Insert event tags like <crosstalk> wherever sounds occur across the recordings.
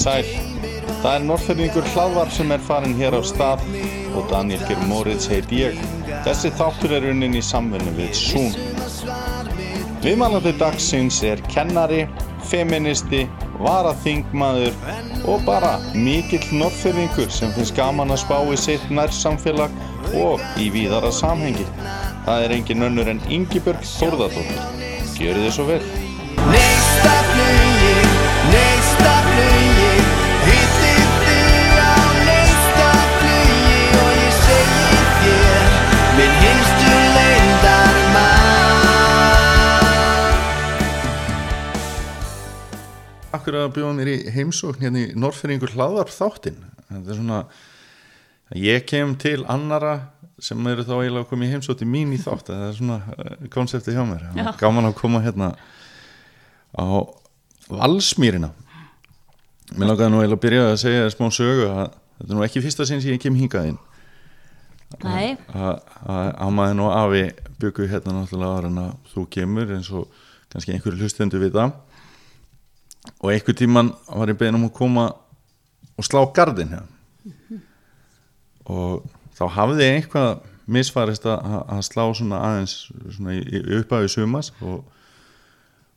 Sæl. Það er norðferðingur hlaðvar sem er farin hér á stað og Daniel Geir Moritz heit ég. Þessi þáttur er unnin í samfunni við Zoom. Viðmælandi dagsins er kennari, feministi, varaþingmaður og bara mikill norðferðingur sem finnst gaman að spá í sitt nær samfélag og í víðara samhengi. Það er engin önnur en Ingibjörg Þórðardóttir. Gjörið þið svo vel. Akkur að bjóða mér í heimsókn hérna í Norrfyrringur hlaðvarp þáttinn. Þetta er svona, ég kem til annara sem eru þá eiginlega að koma í heimsókn í mín í þátt. Það er svona uh, konsepti hjá mér. Já. Gaman að koma hérna á Valsmýrina. Mér langaði nú eiginlega að byrja að segja smá sögu að þetta er nú ekki fyrsta sinn sem ég kem hingað inn. Nei, að að Amaðin og Afi byggu hérna náttúrulega að þú kemur eins og kannski einhverju hlustendu við það og einhver tíman var ég beðin um að koma og slá gardin hérna og þá hafði eitthvað misfarist að, að- slá svona aðeins svona í, í sumas og,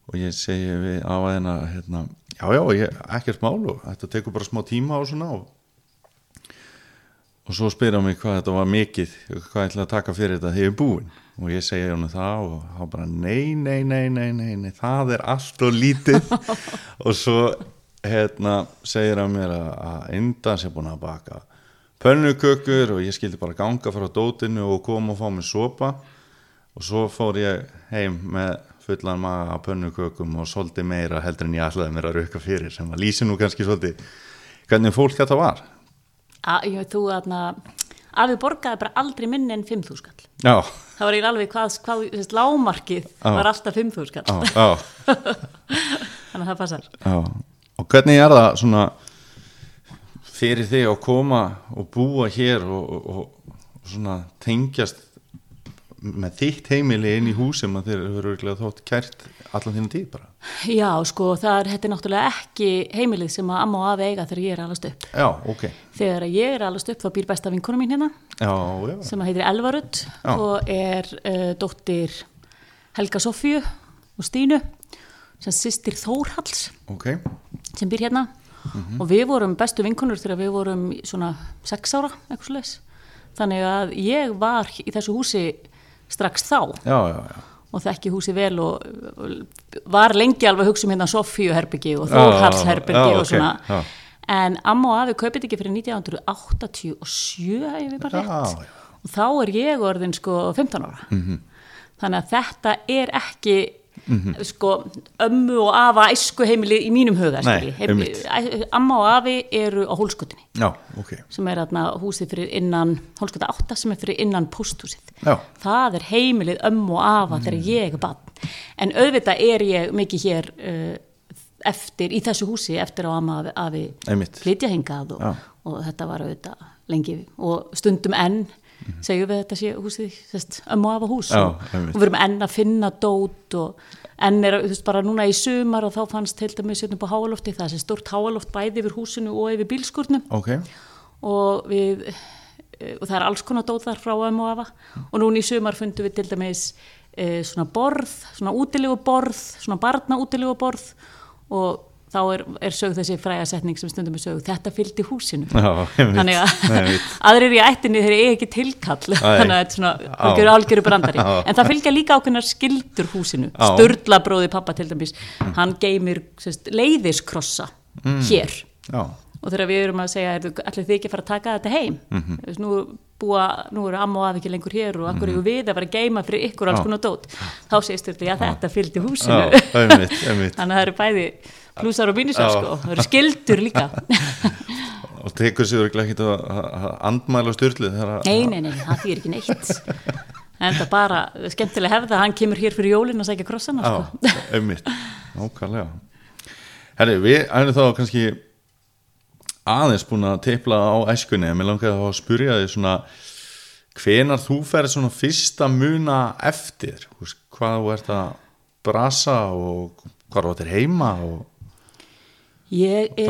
og ég segi við Afaðin að hérna, já já, ég, ekkert mál og þetta tekur bara smá tíma og svona og og svo spyrir hann mig hvað þetta var mikið hvað ég ætla að taka fyrir þetta þegar ég er búinn og ég segja hann það og hann bara nei, nei, nei, nei, nei, nei það er allt og lítið. <laughs> Og svo hérna segir hann mér að, að Inda sé búin að baka pönnukökur og ég skildi bara ganga frá dótinu og koma og fá mér sopa. Og svo fór ég heim með fullan maga af pönnukökum og svolítið meira heldur en ég ætlaði mér að rauka fyrir sem að lýsi nú kannski svolítið hvernig fólk þetta var. Að, ég, þú aðna, að við borgaði bara aldrei minni en 5.000 skall. Já, Það var eiginlega alveg hvað, hvað þess, lámarkið Já. var alltaf 5.000 skall. já, já, <laughs> Þannig að það passar. já. Og hvernig er það svona fyrir þig að koma og búa hér og, og, og, svona tengjast með þitt heimili inn í hús sem að þeir eru örugglega þótt kært allan þínu tíð bara. Já, sko, það er, þetta er náttúrulega ekki heimilið sem að amma og afi eiga þegar ég er alast upp. Já, ok. Þegar ég er alast upp þá býr besta vinkonu mín hérna Já, já. sem að heitir Elvarud Já. og er uh, dóttir Helga Sofíu og Stínu sem sýstir Þórhalls Ok, sem býr hérna og við vorum bestu vinkonur þegar við vorum svona sex ára eitthvað svoleiðis. þannig að ég var í þessu húsi strax þá já, já, já. Og þekki húsi vel og var lengi alveg að hugsa um hérna Sofíu herbyggi og Já, Þórhalls herbyggi já, og svona já. en amma og afi kaupið ekki fyrir 1987 ef ég bara Já, rétt og þá er ég orðin sko 15 ára Mhm. þannig að þetta er ekki sko ömmu og afa æsku heimili í mínum huga Nei, skilji. Heim- einmitt. æ- amma og afi eru á hólskutinni Já, ok. sem er þarna húsið fyrir innan hólskuta 8 sem er fyrir innan pósthúsið Já. það er heimilið ömmu og afa þegar ég er bann en auðvitað er ég mikið hér uh, eftir, í þessu húsi eftir á amma afi, flytja hingað og, og þetta var auðvitað lengi og stundum enn segjum við þetta sé húsið sest, ömmu afa hús. Já, og, við erum enn að finna dót og enn er, þú veist, bara núna í sumar og þá fannst til dæmis hérna á háalofti það er sem stórt háaloft bæði yfir húsinu og yfir bílskurnum Ok, og við eh, og það er alls konar dót þar frá ömmu afa og núna í sumar fundum við til dæmis e, svona borð, svona útilegu borð svona barna útilegu borð og þá er, er sögð þessi fræga setning sem stundum er sögð, þetta fylgdi húsinu. Já, þannig að <laughs> aðrir í ættinni þeir eru ekki tilkall. Þannig að þetta er svona algjöru, algjöru brandari. En það fylgja líka ákveðnar skildur húsinu. Sturla bróði pappa til dæmis hann geymir sérst, leiðiskrossa hér. Já, og þegar við erum að segja, allir þið ekki fara að taka þetta heim? Mhm. mm nú, búa, nú eru amma og afi ekki lengur hér og akkur eru við að fara að geima fyrir ykkur alls Mhm. Konar dót? Þá segist þetta, já. þetta fylgdi húsinu. <laughs> Þannig að það eru bæði plúsar og mínusar Já. sko, það eru skildur líka. <laughs> Og tekur sér ekki að andmæla að... nei, nei, nei, það þýr ekki neitt. En það bara, skemmtilega hefða hann kemur hér fyrir jólin að segja krossana Já, sko. einmitt, nákvæmlega. Herri, við erum þá kannski aðeins búin að teipla á æskunni en mér langaði þá að spyrja því svona hvenar þú ferð svona fyrsta muna eftir? Hvað þú ert að brasa og hvað þú ert heima og Ég er,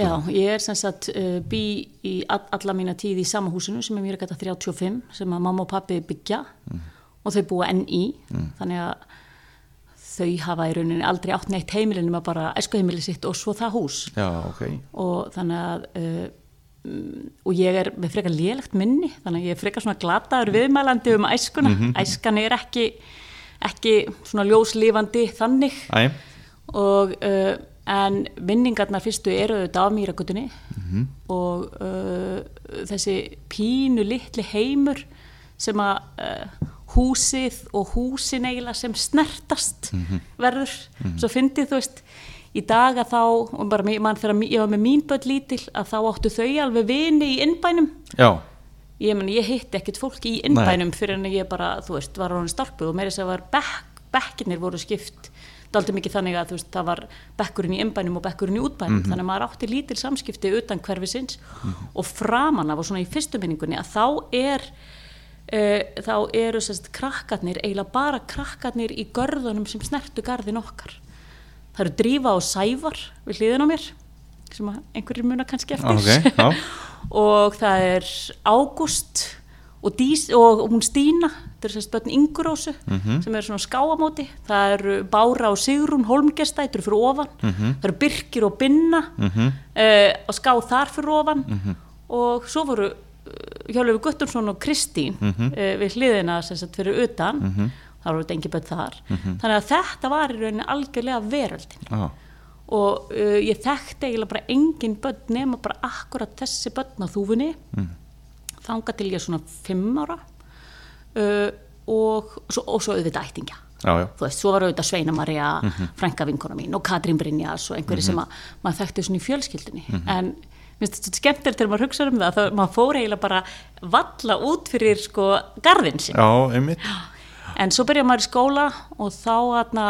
já, ég er sem sagt uh, bý í all, alla mína tíð í sama húsinu sem er mér gæta 35 sem að mamma og pappi byggja Mm. og þau búa enn í. Þannig að þau hafa í rauninni aldrei átt neitt heimilin nema bara eskuheimili sitt og svo það hús. Já, ok. Og þannig að uh, mm, og ég er með frekar lélegt minni þannig að ég er frekar svona glataður viðmælandi um æskuna, æskan er ekki ekki svona ljóslifandi þannig. Æ, og uh, en minningarnar fyrstu eru auðvitað á mýragutunni og uh, þessi pínu litli heimur sem að uh, húsið og húsin eiginlega sem snertast verður. Svo fyndið þú veist í dag að þá, og bara mér- mann þegar ég var með mín börn lítil að þá áttu þau alveg vini í innbænum. Já, ég, meni, ég hitti ekkert fólk í innbænum fyrir en ég bara, þú veist, var ráðin starpuð og meira þess að var bekk, bekkinir voru skipt daldi mikið þannig að veist, það var bekkurinn í innbænum og bekkurinn í útbænum. Þannig að maður átti lítil samskipti utan hverfisins og framan af og svona í fyrstu minningunni að þá er uh, þá eru sérst krakkarnir eiginlega bara krakkarnir í görðunum sem snertu garðin okkar. Það eru drífa og sævar við hliðin á mér sem einhverjir muna kannski eftir. Ok, já. <laughs> Og það er Ágúst og, og hún Stína þetta er sérst börn Ingurósu sem er svona skáamóti það eru Bára og Sigrún Holmgestættur fyrir ofan. Það eru Birkir og Binna uh, og ská þar fyrir ofan. Og svo voru Hjálfur Guttursson og Kristín uh, við hliðina sem sagt fyrir utan. Það voru þetta engi börn þar. Þannig að þetta var í rauninni algjörlega veröldin. Já, og uh, ég þekkti eiginlega bara engin börn nema bara akkurat þessi börn á þúfunni. Mm. þanga til ég svona fimm ára uh, og, svo, og svo auðvitað ættingja. Já, já. Þú veist, svo var auðvitað Sveina Maria frænka vinkona mín og Katrín Brynjas og einhverju sem að maður þekkti svona í fjölskyldunni. En mér finnst þetta skemmtilegt þegar maður hugsa um það þá maður fór eiginlega bara valla út fyrir sko garðin sin Já, einmitt. En svo byrjar maður í skóla og þá atna,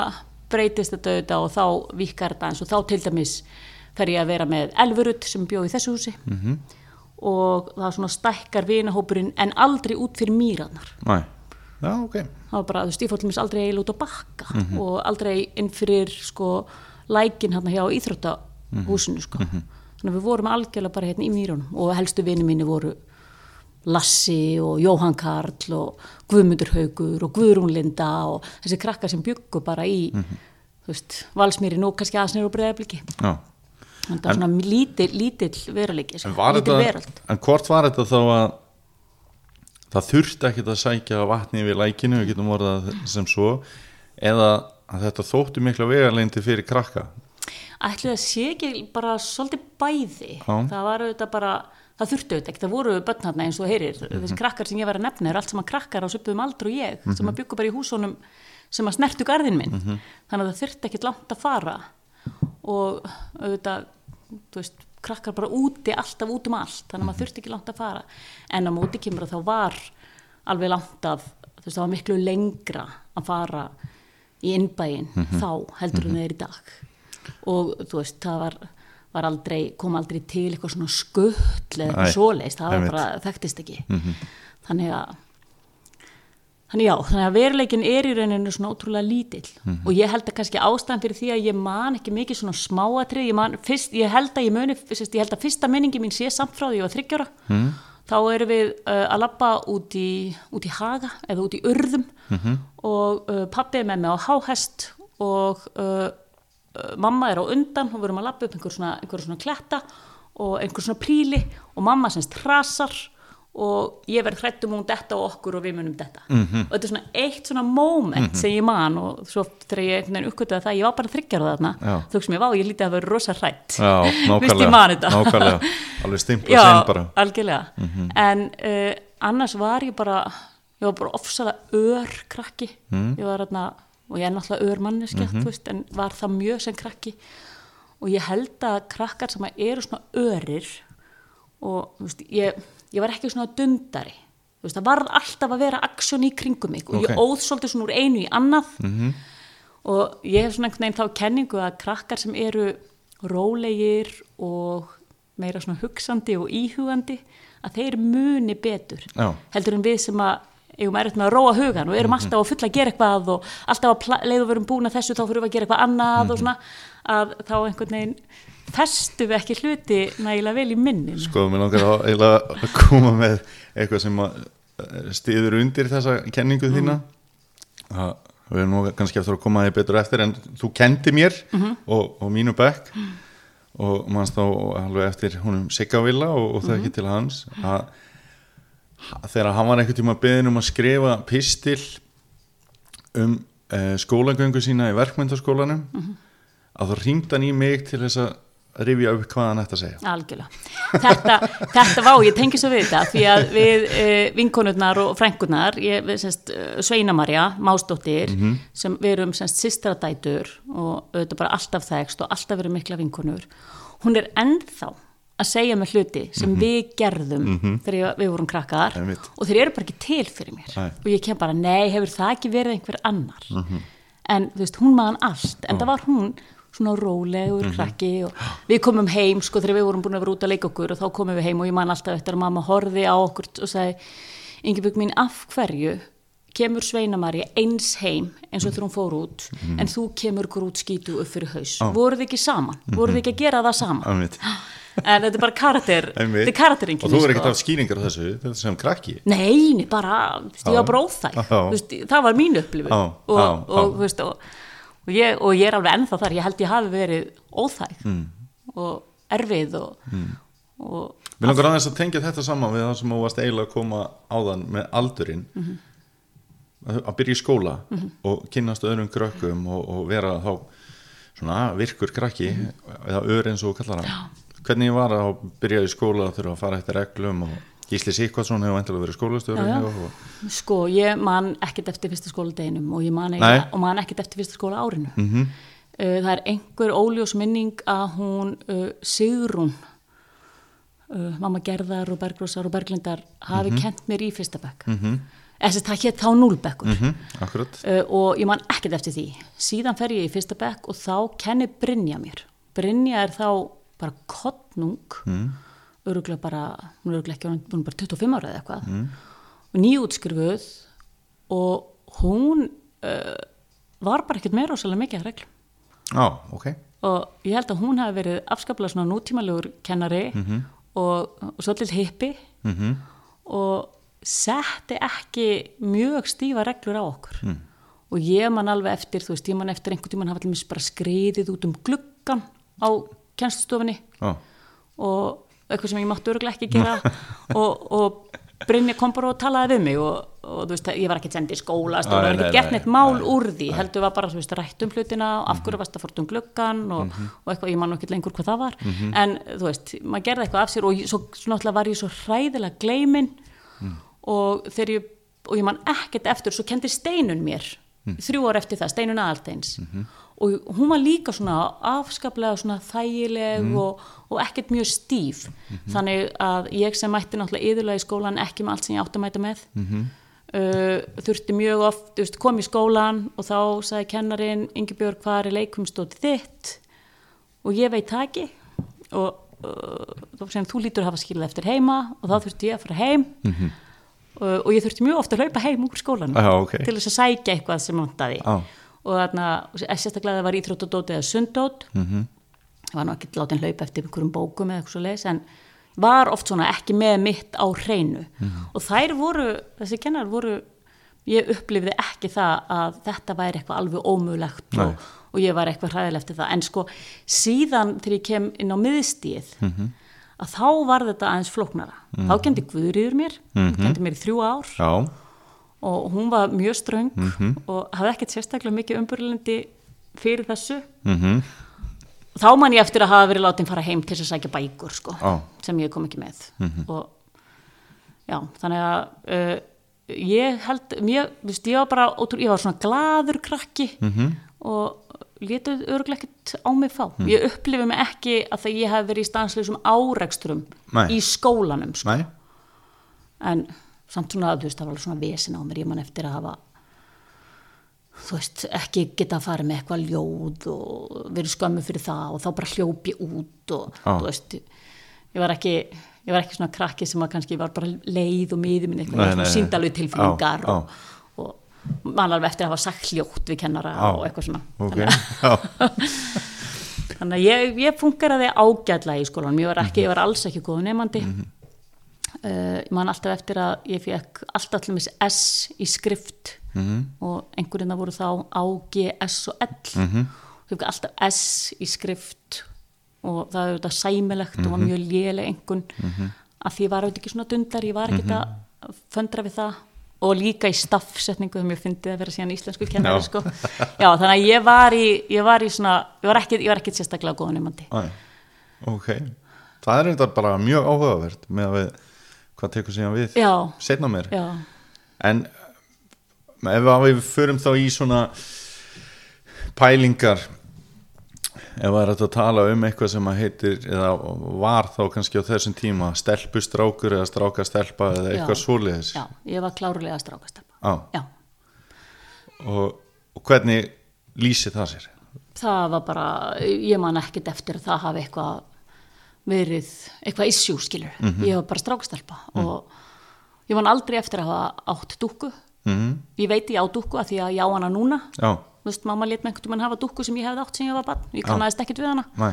breytist þetta auðvitað og þá vikar þetta eins og þá til dæmis fer ég að vera með Elfurut sem bjóð í þessu húsi. -hmm. Og það svona stækkar vinahópurinn en aldrei út fyrir mýranar. Næ, já, ok. Það var bara, þú veist, ég fór til dæmis aldrei eiginlega út á bakka og aldrei inn fyrir sko lækin hérna hjá íþróttahúsinu sko. Þannig að við vorum algjörlega bara hérna í mýrunum og helstu vini mínu voru Lassi og Jóhann Karl og Guðmundur Haugur og Guðrún Linda og þessi krakkar sem byggu bara í þú veist, Valsmýri nú kannski aðsnir og breyðabliki Já þannig að svona lítill, lítill veruleiki En, þetta, hvort var þetta þá að það þurfti ekkert að sækja vatni við lækinu, við getum orðað sem svo eða að þetta þóttu mikla vegarleindi fyrir krakka? Ætli það sé ekki bara svolítið bæði. Já. það var auðvitað bara það þurfti auðvitað ekki, það voru börn þarna eins og heyrir. Mhm. þessi krakkar sem ég var að nefna eru allt saman krakkar á söpum aldrei og ég sem að byggu bara í húsunum sem að snertu garðin minn. Mhm. þannig að það þurfti ekkit langt að fara. Og auðvitað þú veist, krakkar bara úti alltaf út um allt, þannig að Mhm. maður þurfti ekki langt að fara. En á móti kemur að þá var alveg langt af þú veist, það var miklu lengra að fara í innbæin Mhm. þá heldur en það er í dag. Og þú veist, það var, var aldrei, kom aldrei til eitthvað svona skull eða eitthvað svoleiðist, það bara þekktist ekki. Þannig að Þannig já, þannig að veruleikin er í rauninu svona ótrúlega lítill. Og ég held að kannski ástæðan fyrir því að ég man ekki mikið svona smáatrið, ég, man, fyrst, ég held að ég muni, fyrst, ég held að fyrsta minningi mín sé samt frá því ég var þryggjóra, mm. þá erum við uh, að labba út í, út í haga eða út í urðum. Og uh, pappi er með mig á háhest og uh, mamma er á undan og við erum að labba upp einhver svona, einhver svona kletta og einhver svona príli og mamma semst trasar og ég verð hrættum hún detta og okkur og við munum detta. Mhm. og þetta er svona eitt svona moment sem ég man og svo þegar ég einhvern veginn uppkvitaði það ég var bara þryggjar þarna. Þú veist mér, vá, ég lítið að vera rosa hrætt <laughs> Vist ég man þetta. Nákvæmlega, <laughs> alveg stimpla sinn bara. Mhm. algjörlega en uh, annars var ég bara ég var bara ofsalega ör krakki. Mhm. ég var þarna og ég er náttúrulega ör manneskja þú veist, en var það mjög sem krakki. Og ég held að krakkar sem eru svona örir og þú veist, ég, ég var ekki svona dundari þú veist, það varð alltaf að vera aksjón í kringum mig og Ok. ég óð svolítið svona úr einu í annað -hmm. og ég hef svona einhvern veginn þá kenningu að krakkar sem eru rólegir og meira svona hugsandi og íhugandi að þeir muni betur Já. heldur en við sem að eigum erfitt með að róa hugan og erum alltaf að fulla að gera eitthvað og alltaf að pla- leið og verum búin að þessu þá fyrir við að gera eitthvað annað og svona að þá einhvern veginn festu við ekki hluti nægilega vel í minninu Sko, mér langar að, koma með eitthvað sem eh, styður undir þessa kenningu þína. Að við erum nú kannski eftir að koma því betur eftir en þú kendi mér og, og mínu bekk. Og mannst þá alveg eftir húnum Sigavilla og, og það ekki til hans. Að þegar hann var einhvern tíma beðin um að skrifa pistil um uh, skólagöngu sína í verkmyndaskólanum að þá ringd hann í mig til þess að rifja upp hvað hann ætti að segja. Algjörlega. Þetta, þetta vá, ég tengi svo við þetta því að við e, vinkonurnar og semst, eh, Sveina Marja, Másdóttir, sem við erum semst sistradætur og auðvitað bara alltaf þekst og alltaf verið mikla vinkonur. Hún er ennþá að segja með hluti sem við gerðum þegar ég- við vorum krakkar og þeir eru bara ekki til fyrir mér. Nei. og ég kem bara, nei, hefur það ekki verið einhver annar? En þú veist, hún maðan allt en það var hún svona rólegur krakki og við komum heim sko þegar við vorum búin að vera út að leika okkur og þá komum við heim og ég man alltaf eftir að mamma horfi á okkur og sagði, Ingibjörg mín, af hverju kemur Sveinamari eins heim eins og þegar hún fór út en þú kemur grút skítu upp fyrir haus? Voruð þið ekki saman, voruð þið ekki að gera það saman? <gasps> En þetta er bara karakter <laughs> þetta er karakteringin og þú verður ekkert af skýringar á þessu sem krakki. Nei, nei, bara, ég var bara óþæg, það var mín upplifun. Og, og, og, og, ég, og ég er alveg ennþá þar, ég held ég hafi verið óþæg Mm. og erfið og, og Mér langar aðeins að tengja þetta saman við það sem þú varst eiginlega að koma áðan með aldurinn. Mhm. að, að byrja í skóla og kynnast öðrum krökkum og, og vera þá svona virkur krakki eða ör eins og þú kallar hann. Hvernig var að byrja í skóla þurfa að fara eftir reglum og Gísli Sikvarsson hefur vantilega verið og, sko, ég man ekkert eftir fyrsta skóladeginum og ég man, eiginlega- og man ekkert eftir fyrsta skóla árinu. Mm uh, það er einhver óljós minning að hún uh, Sigrún uh, mamma Gerðar og Bergrósar og Berglindar hafi kent mér í fyrsta bekk. Mm -hmm. þess að það hétt þá núlbekkur. -hmm, uh, og ég man ekkert eftir því. Síðan fer ég í fyrsta bekk og þá kenni Brynja mér. Brynja er þá bara kottnung mm. Öruglega bara hún er öruglega ekki hún er bara 25 ára eða eitthvað. Mm. og nýjútskrifuð og hún uh, var bara ekkert meira rosalega mikið að reglum. Já, ok. Og ég held að hún hafi verið afskaplega svona nútímalegur kennari og, og svolítið hippi. Mm og setti ekki mjög stífa reglur á okkur. Og ég man alveg eftir, þú veist, ég man eftir einhvern tímann hafa til mér bara skriðið út um gluggan á kennstustofinni Já, og eitthvað sem ég mátti örgulega ekki gera. <laughs> Og, og Brynja kom bara og talaði við mig og, og þú veist, ég var ekki sendið í skóla það var gert nei, neitt mál úr því heldur var bara, þú veist, rætt um hlutina og af hverju varst að fórt um gluggan og, og eitthvað, ég man ekki lengur hvað það var. En þú veist, maður gerði eitthvað af sér og svo, náttúrulega var ég svo hræðilega gleimin og þegar ég og ég man ekkert eftir, svo kendi Steinun mér þrjú ár eftir það, Steinun aðalteins og hún var líka svona afskaplega svona þægileg og, og ekkert mjög stíf. Þannig að ég sem mætti náttúrulega yðurlega í skólan ekki með allt sem ég átti að mæta með uh, þurfti mjög oft veist, kom í skólan og þá sagði kennarin Ingibjörg hvað er leikumstóti þitt? Og ég veit það ekki. Og uh, þá sem þú lítur að hafa skilað eftir heima og þá þurfti ég að fara heim. Uh, og ég þurfti mjög ofta að hlaupa heim úr skólanum Já, ok. til þess að sækja eitthvað sem vantaði. Já. Og þarna, og sérstaklega það var íþróttadót eða sundót Mhm. ég var nú ekki látin hlaupa eftir einhverjum bókum eða eitthvað svo leis en var oft svona ekki með mitt á hreinu Mhm. og þær voru, þessi kennar voru ég upplifði ekki það að þetta væri eitthvað alveg ómögulegt og, og ég var eitthvað hræðileg eftir það en sko síðan þegar ég kem inn á miðstíð Mhm. að þá var þetta aðeins flóknara þá kendi Guðrýður mér Mhm. kendi mér í þrjú ár Já, og hún var mjög ströng Mhm. og hafði ekkert sérstaklega mikið umbyrlendi fyrir þessu mm og þá man ég eftir að hafa verið látin fara heim til þess að sækja bækur sko, Já. sem ég kom ekki með Mhm. og já, þannig að uh, ég held, mér, viðst, ég var bara ótrú, ég var svona glaður krakki Mhm. -hmm. og létuð örgulega ekkert á mig fá ég upplifi mig ekki að það ég hef verið í stansleisum árekstrum Nei. í skólanum sko. en samt svona, þú veist, það var alveg svona vesin á mér, ég man eftir að hafa þú veist, ekki geta að fara með eitthvað ljóð og verið skömmu fyrir það og þá bara hljópi út og Já. þú veist, ég var ekki ég var ekki svona krakki sem að kannski var bara leið og miði minn eitthvað, síndalveg tilfinningar Já, og, og man alveg eftir að hafa sagt hljótt við kennara Já. og eitthvað svona. Ok, Þannig að- <laughs> þannig að ég, ég fungeraði ágætlega í skólanum, ég var, ekki, ég var alls ekki góð nefandi uh, ég man alltaf eftir að ég fekk alltaf allir mis S í skrift og einhverjum það voru þá A, G, S og L. Mhm. ég fekk alltaf S í skrift og það er þetta sæmilegt og var mjög léleg einhvern að því ég var auðvitað ekki svona dundar ég var ekki að föndra við það. Og líka í staffsetningu þegar mér fyndið að vera síðan íslensku kennari Já. sko. já, þannig að ég var í, ég var í svona, ég var ekki, ég var ekki sérstaklega góð nefandi Æ, ok. Það er þetta bara mjög áhugavert með að við, hvað tekur síðan við? Já, setna mér já, en ef við förum þá í svona pælingar ef það er hægt að tala um eitthvað sem að heitir eða var þá kannski á þessum tíma stelpustrákur eða strákastelpa eða eitthvað svoleiðis? Já, ég var klárlega strákastelpa. Og, og hvernig lýsi það sér? Það var bara ég man ekkert eftir að það hafi eitthvað verið, eitthvað issue skilur, ég var bara strákastelpa og ég man aldrei eftir að hafa átt dúkku, mm ég veit ég á dúkku að því að ég á hana núna. Veist, mamma lét með einhvern tímann hafa dúkku sem ég hefði átt sem ég var barn, ég kannaðist ekkert við hana. Næ,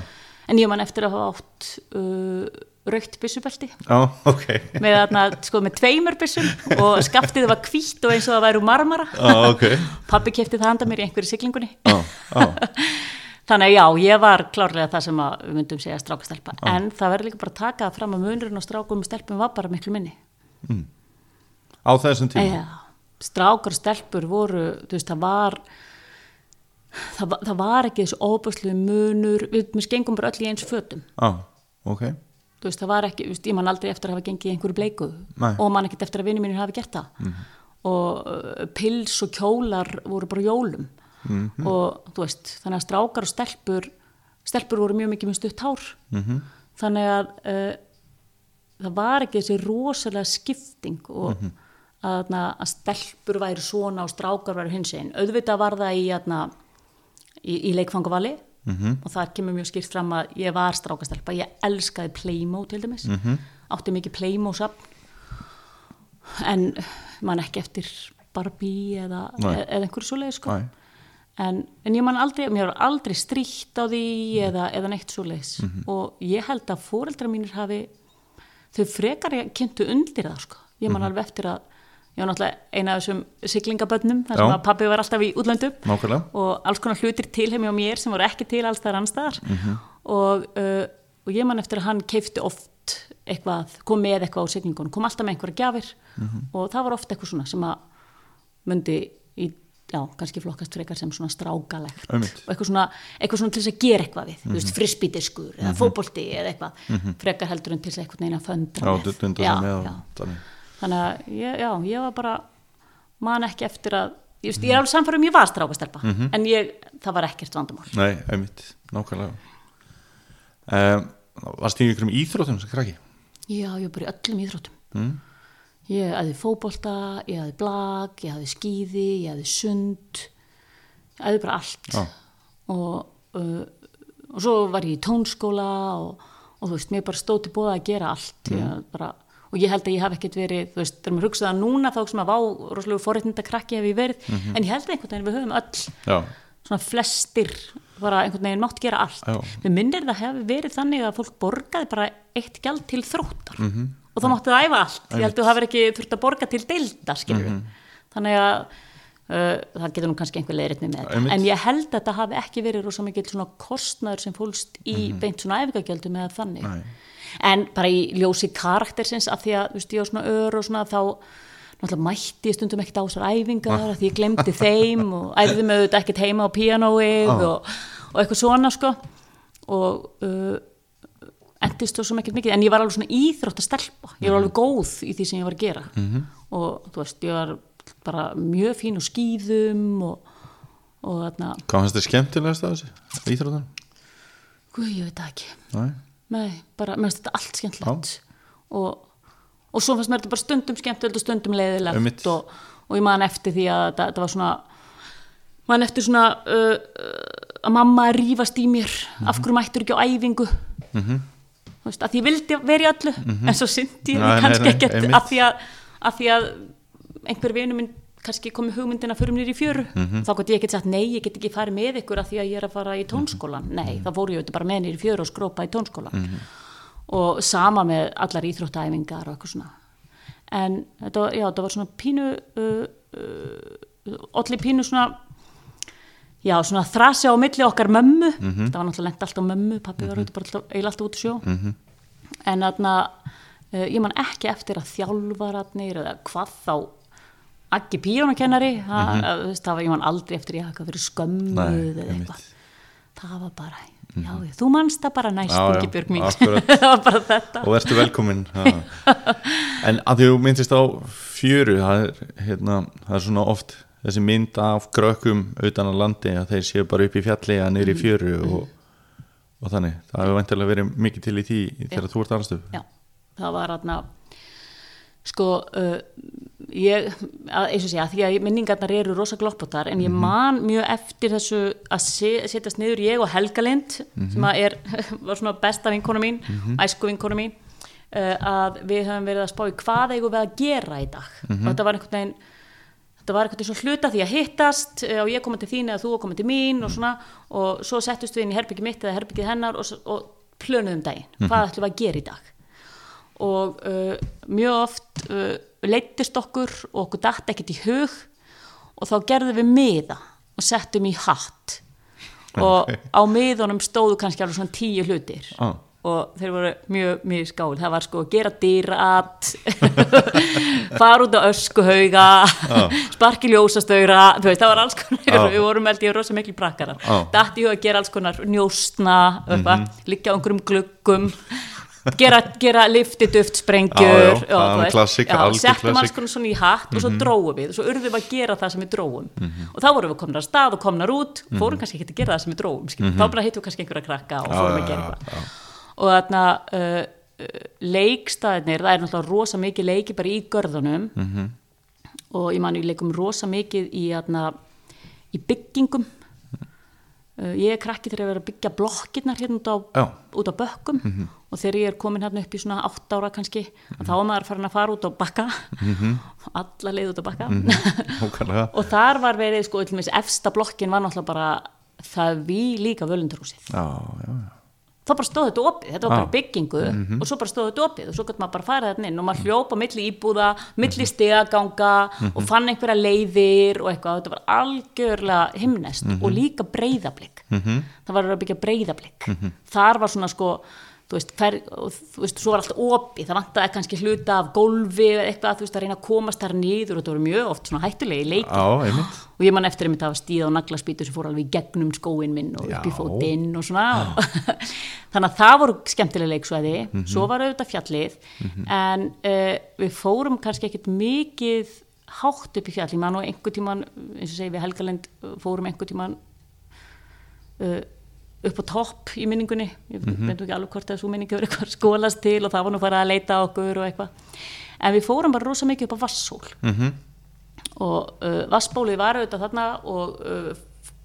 en ég man eftir að hafa átt uh, raukt byssubelti. Já, ok. <laughs> Með, þarna, sko, með tveimur byssum og skaftið var hvítt og eins og það væru marmara. Já, ok. Pappi kefti það handa mér í einhverju siglingunni. Já, já, <laughs> þannig að já, ég var klárlega það sem að við myndum segja strákastelpa. En það verður líka bara að taka það fram að munurinn og strákum og stelpum var bara miklu minni. Á þessum tíma? Já, strákar og stelpur voru, þú veist, það var það, það var ekki þessu óbæslu munur, við skengum bara öll í eins fötum. Já, ok. Þú veist, það var ekki, veist, ég man aldrei eftir að hafa gengið einhverju bleiku. Nei. og man ekkert eftir að vinni mínir hafi gert það. Og uh, pils og kjólar voru bara á jólum og þú veist, þannig að strákar og stelpur stelpur voru mjög mikið með stutt hár -hmm. þannig að uh, það var ekki þessi rosalega skipting og að, að, að stelpur væri svona og strákar væri hins einn auðvitað var það í, að, í, í leikfangavali -hmm. og þar kemur mjög skýrt fram að ég var strákastelpa, ég elskaði Playmo til dæmis, -hmm. átti mikið Playmo safn en man ekki eftir Barbie eða, eða, einhverju svoleiðis sko. Nei. En, en ég man aldrei, mér var aldrei stríkt á því eða, eða neitt svoleiðis. Og ég held að fóreldra mínir hafi þau frekar ég kynntu undir það sko. ég man alveg eftir að ég var náttúrulega eina af þessum siglingabönnum þar sem Já. að pabbi var alltaf í útlöndum. Nákvæmlega. Og alls konar hlutir til heim og mér sem voru ekki til alls þar annstaðar og, uh, og ég man eftir að hann keifti oft eitthvað, kom með eitthvað á siglingunum, kom alltaf með einhverja gjafir. Og það var oft eitthvað svona sem að myndi í, já, kannski flokkast frekar sem svona strákalegt. Einmitt. og eitthvað svona, eitthvað svona til þess að gera eitthvað við, þú veist, frisbítiskur eða fótbolti eða eitthvað, frekar heldur en til þess að eitthvað neina föndra já, Já, já. þannig. Að ég, já, ég var bara man ekki eftir að ég, veist, ég er alveg samfærum ég var strákastelpa en ég, það var ekkert vandamál. Nei, einmitt, nákvæmlega. Um, Varst þið í ykkur um íþróttum sem krakki? já, ég var bara í öllum íþróttum. Mm. Ég hafði fótbolta, ég hafði blag ég hafði skíði, ég hafði sund ég hafði bara allt Já. og uh, og svo var ég í tónskóla og, og þú veist, mér bara stóð til bóða að gera allt Mm. ég bara, og ég held að ég hef ekkert verið þú veist, þegar maður hugsaði að núna þá sem að vá rosalega forréttinda krakki hef ég verið Mhm. en ég held að einhvern veginn við höfum öll Já, svona flestir bara einhvern veginn mátt gera allt við minnir það hefur verið þannig að fólk borgaði bara eitt gjald til þróttar Mhm. Og þá máttu það æfa allt. Ég held að þú hafur ekki þurft að borga til deildar skilur Mhm. þannig að uh, það getur nú kannski einhver leiðrétt með þetta. En ég held að það hafi ekki verið rosa mikil svona kostnaður sem fólst í beint svona æfingagjöldum eða þannig. Nei. en bara í ljósi karaktersins af því að þú veist ég á svona ör og svona þá náttúrulega mætti ég stundum ekkert á þessar æfingar af því ég glemdi þeim og æfði með auðvitað ekkert heima á píanóið og, og eitthvað svona sko. Og uh, endist þó svo ekkert mikið en ég var alveg svona íþrótt að stelpa ég var alveg góð í því sem ég var að gera. -hmm. og þú veist, ég var bara mjög fín og skýðum og, og þarna, hvað fannst þið skemmtilegast af þessu? Íþróttum? guð, ég veit það ekki. Nei, Nei, bara, mér finnst þetta allt skemmtilegt. Og, og svo fannst mér þetta bara stundum skemmtilegt og stundum leiðilegt og, og ég man eftir því að þetta, þetta var svona man eftir svona uh, uh, að mamma að rífast í mér. Af hverju mættur ekki á æfingu? Mhm. þú veist, að ég vildi vera í öllu en svo syndi ég því kannski ekkert að því að, að því að einhver vinu minn kannski komið hugmyndina fyrir mér í fjöru. Þá gott ég ekki sagt nei, ég get ekki farið með ykkur af því að ég er að fara í tónskólan nei, þá fór ég auðvitað bara með niður í fjöru og skrópa í tónskólan og sama með allar íþróttaæfingar og eitthvað svona. En þetta var, já, þetta var svona pínu uh, uh, allir pínu svona já, svona þrasi á milli okkar mömmu. Það var náttúrulega lent alltaf mömmu pappi var auðvitað bara eiginlega alltaf út í sjó. En þarna uh, ég man ekki eftir að þjálfararnir eða hvað þá Aggi píjónakennari mm -hmm. það var ég man aldrei eftir ég eitthvað fyrir skömmuð eða eitthvað. Það var bara, já, já, þú manst það bara næst já, Ingibjörg mín. <laughs> það var bara þetta. Og verður velkomin ha. <laughs> en að þú myndist á fjöru það er, hérna, það er svona oft þessi mynd af krökkum utan á landi að þeir séu bara upp í fjalli að niður í fjöru og, og þannig, það hefur vantilega verið mikið til í því þegar þú ert aðrastu já, það var aðna sko uh, ég, að, eins og sé að því að minningarnar eru rosa gloppotar en ég man mjög eftir þessu að se- setjast niður ég og Helga Lind sem að er, <laughs> var svona besta vinkona mín æsku vinkona mín uh, að við höfum verið að spá í hvað eigum við að gera í dag. Og þetta var einhvern veginn þetta var eitthvað svona hluta því að hittast eh, og ég komið til þín eða þú komið til mín og svona og svo settust við inn í herbyggi mitt eða herbyggið hennar og, og plönuðum daginn. Hvað ætlum við að gera í dag? Og uh, mjög oft uh, leittist okkur og okkur datt ekkert í hug og þá gerðum við miða og settum í hatt. Og á miðunum stóðu kannski alveg svona tíu hlutir. Ah. Og þeir voru mjög, mjög skál það var sko að gera dýrat <laughs> fara út á öskuhauga sparki ljósastögra það var alls konar, Já. við vorum held ég rosa miklu prakkarar, Já. datt í hug að gera alls konar njóstna, eitthvað, liggja á einhverjum gluggum gera, gera lifti duft sprengjur settum alls konar svona í hatt og svo dróum við og svo urðum við að gera það sem við dróum og þá vorum við komnar að stað og komnar út fórum kannski ekki að gera það sem við dróum mm þá bara hittum við kannski einhverja krakka og fórum að gera eitthvað og þarna uh, uh, leikstaðinir, það er náttúrulega rosa mikið leiki bara í görðunum. -hmm. og ég man við leikum rosa mikið í, þarna, í byggingum. Uh, ég er krakki þegar ég verið að byggja blokkirnar hérna út á, út á bökkum. Og þegar ég er komin hérna upp í svona átt ára kannski, þá er maður farin að fara út á bakka. <laughs> Alla leið út á bakka. <laughs> Ókvæðlega. og þar var verið sko, efsta blokkin var náttúrulega bara það við líka völundurhúsið já, já, já. Þá bara stóð þetta opið, þetta var bara byggingu og svo bara stóð þetta opið og svo gæti maður bara farið þarna inn og maður hljópa milli íbúða, milli stegaganga og fann einhverja leiðir og eitthvað, þetta var algjörlega himnest og líka breyðablik það var að byggja breyðablik þar var svona sko þú veist, hver, og, þú veist, svo var allt opið. Það vantaði kannski hluta af gólfi eða eitthvað, þú veist, að reyna að komast þar niður og þetta voru mjög oft svona hættulegi leiki já, og ég man eftir einmitt að hafa stíð á naglaspítu sem fór alveg í gegnum skóin minn og upp í fótinn og svona. <laughs> Þannig að það voru skemmtilega leiksvæði. Svo var auðvitað fjallið. En uh, við fórum kannski ekkert mikið hátt upp í fjall. Ég man nú einhver tíman, eins og segi við Helgalind fórum einhver tíman uh, upp á topp í minningunni. Ég veit nú ekki alveg hvort að svo minningu verið eitthvað <laughs> skólast til og það var nú farið að leita okkur og eitthvað. En við fórum bara rosa mikið upp á Vassól mm og uh, vassbólið var auðvitað þarna og uh,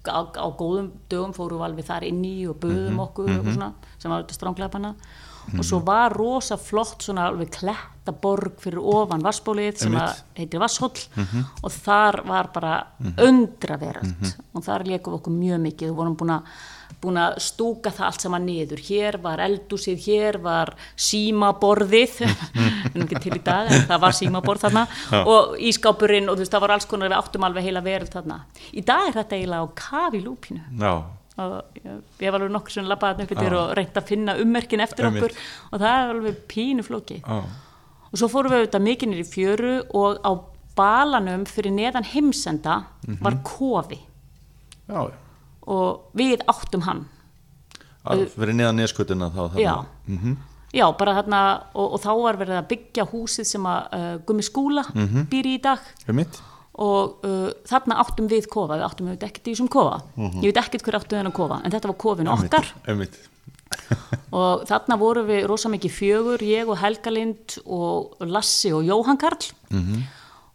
á, á góðum dögum fórum við alveg þar inn í og buðum okkur og svona, sem var auðvitað stránglega banna og svo var rosa flott svona alveg klettaborg fyrir ofan vassbólið sem heitir Vasshóll og þar var bara undraveröld. Og þar leikum við okkur mjög mikið. Og vorum búin að búin að stúka það allt saman niður. Hér var eldúsið, hér var símaborðið. <laughs> En ekki til í dag, en það var símaborð þarna. Og ískápurinn og þú veist það var alls konar við áttum alveg heila verið þarna. Í dag er þetta eiginlega á kafi lúpinu já, og ég, var alveg nokkur sem labbaði og reynt að finna ummerkin eftir Einmitt. okkur. Og það er alveg pínu flóki já, og svo fórum við auðvitað mikið í fjöru og á balanum fyrir neðan heimsenda var kofi. Já, og við áttum hann. Já fyrir neðan neskutuna þá já, Mhm. já bara þarna og, og þá var verið að byggja húsið sem að uh, Gummi Skúla Mhm. býr í í dag. Einmitt. Og uh, þarna áttum við kofa. Við áttum við ekkert í þessum kofa. Ég veit ekkert hver áttum við þennan kofa en þetta var kofin okkar. <laughs> Og þarna vorum við rosa mikið fjögur, ég og Helga Lind og Lassi og Jóhann Karl. Mhm.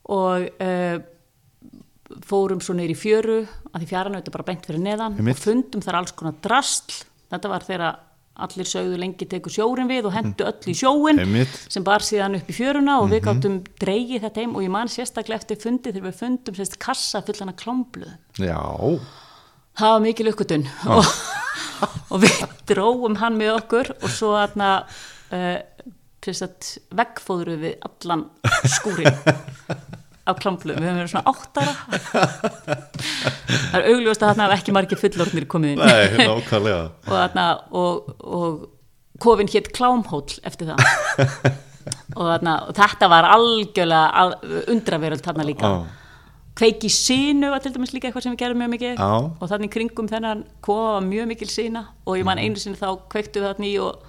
og uh, fórum svo neyri fjöru að því fjaran auðvitað bara beint fyrir neðan og fundum þar alls konar drastl þetta var þegar allir sögðu lengi tekur sjórin við og hendu öll í sjóin Einmitt. sem bar síðan upp í fjöruna og við gáttum dreigið þetta heim og ég man sérstaklega eftir fundi þegar við fundum sérst kassa fullan af klámbluðum Já, það var mikil uppgötun og, og við dróum hann með okkur og svo aðna uh, veggfóðru við allan skúrin á klámbluðum, við höfum verið svona áttara. Það er augljóst að þarna hafa ekki margir fullorðnir komið inn. Nei, nákvæmlega. <laughs> Og, þarna, og, og kofin hétt Klámhóll eftir það. <laughs> Og, þarna, og þetta var algjörlega al, undraveröld þarna líka. Já. kveiki sínu var til dæmis líka eitthvað sem við gerum mjög mikið. Já. og þannig kringum þennan kofa mjög mikil sína og ég man Mhm. einu sinni þá kveiktu við þarna í og,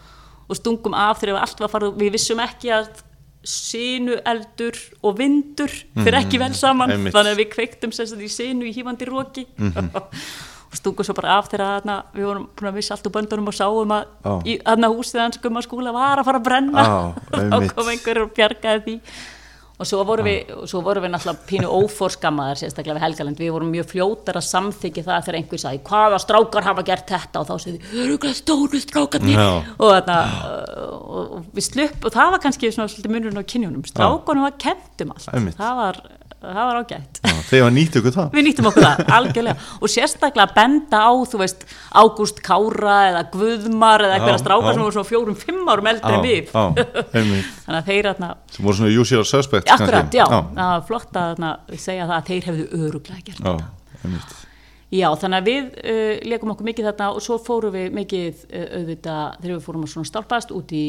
og stungum af þegar allt var farið við vissum ekki að sínu eldur og vindur fyrir ekki vel saman Mhm. Einmitt. þannig að við kveiktum sagt í sínu í hífandi róki Mhm. <laughs> og stungum svo bara af þegar þarna, við vorum búin að missa allt úr böndunum og sáum að Já. í þarna húsið hans gumma skúla var að fara að brenna Já, <laughs> og kom einhver og bjargaði því og svo vorum við, svo vorum við náttúrulega pínu óforskammaðar sérstaklega við Helgaland. Við vorum mjög fljótar að samþykja það þegar einhver sagði hvaða strákar hafa gert þetta? Og þá segði öruglega stóru strákarnir. Já. og, þarna, og, og við slupp og það var kannski svona svolítið munurinn á kynjunum. Strákunum var kent um allt. Einmitt. það var, það var ágætt. Þegar nýttu ykkur það. Við nýttum okkur það, <laughs> algjörlega. Og sérstaklega að benda á, þú veist Ágúst Kára eða Guðmar eða eitthvað strákar sem voru svona fjórum, fimm árum eldri við. <laughs> þannig að þeir þarna sem voru svona usual suspects Akkurat, já, það var flott að þarna, segja það að þeir hefðu öruglega gert. einmitt. Já, þannig að við uh, leikum okkur mikið þarna og svo fórum við mikið uh, auðvitað þegar við fórum að svona stálpast út í,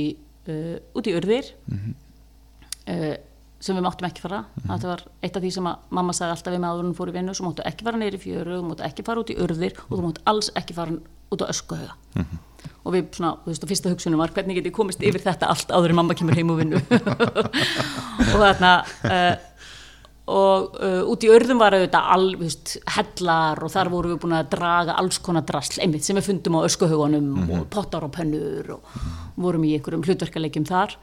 uh, út í sem við máttum ekki fara. Þetta var eitt af því sem mamma sagði alltaf við með áður en hún fór í vinnu, svo máttu ekki fara neyri fjöru, þú máttu ekki fara út í urðir og þú máttu alls ekki fara út á öskuhauga. Og við svona, þú veist, og fyrsta hugsunum var hvernig get ég komist yfir þetta allt áður en mamma kemur heim úr vinnu. <laughs> og þarna, uh, og uh, út í örðum var auðvitað all, þú veist, hellar og þar vorum við búin að draga alls konar drasl einmitt sem við fundum á öskuhugunum og pottar og pönnur og vorum í einhverjum hlutverkalegjum þar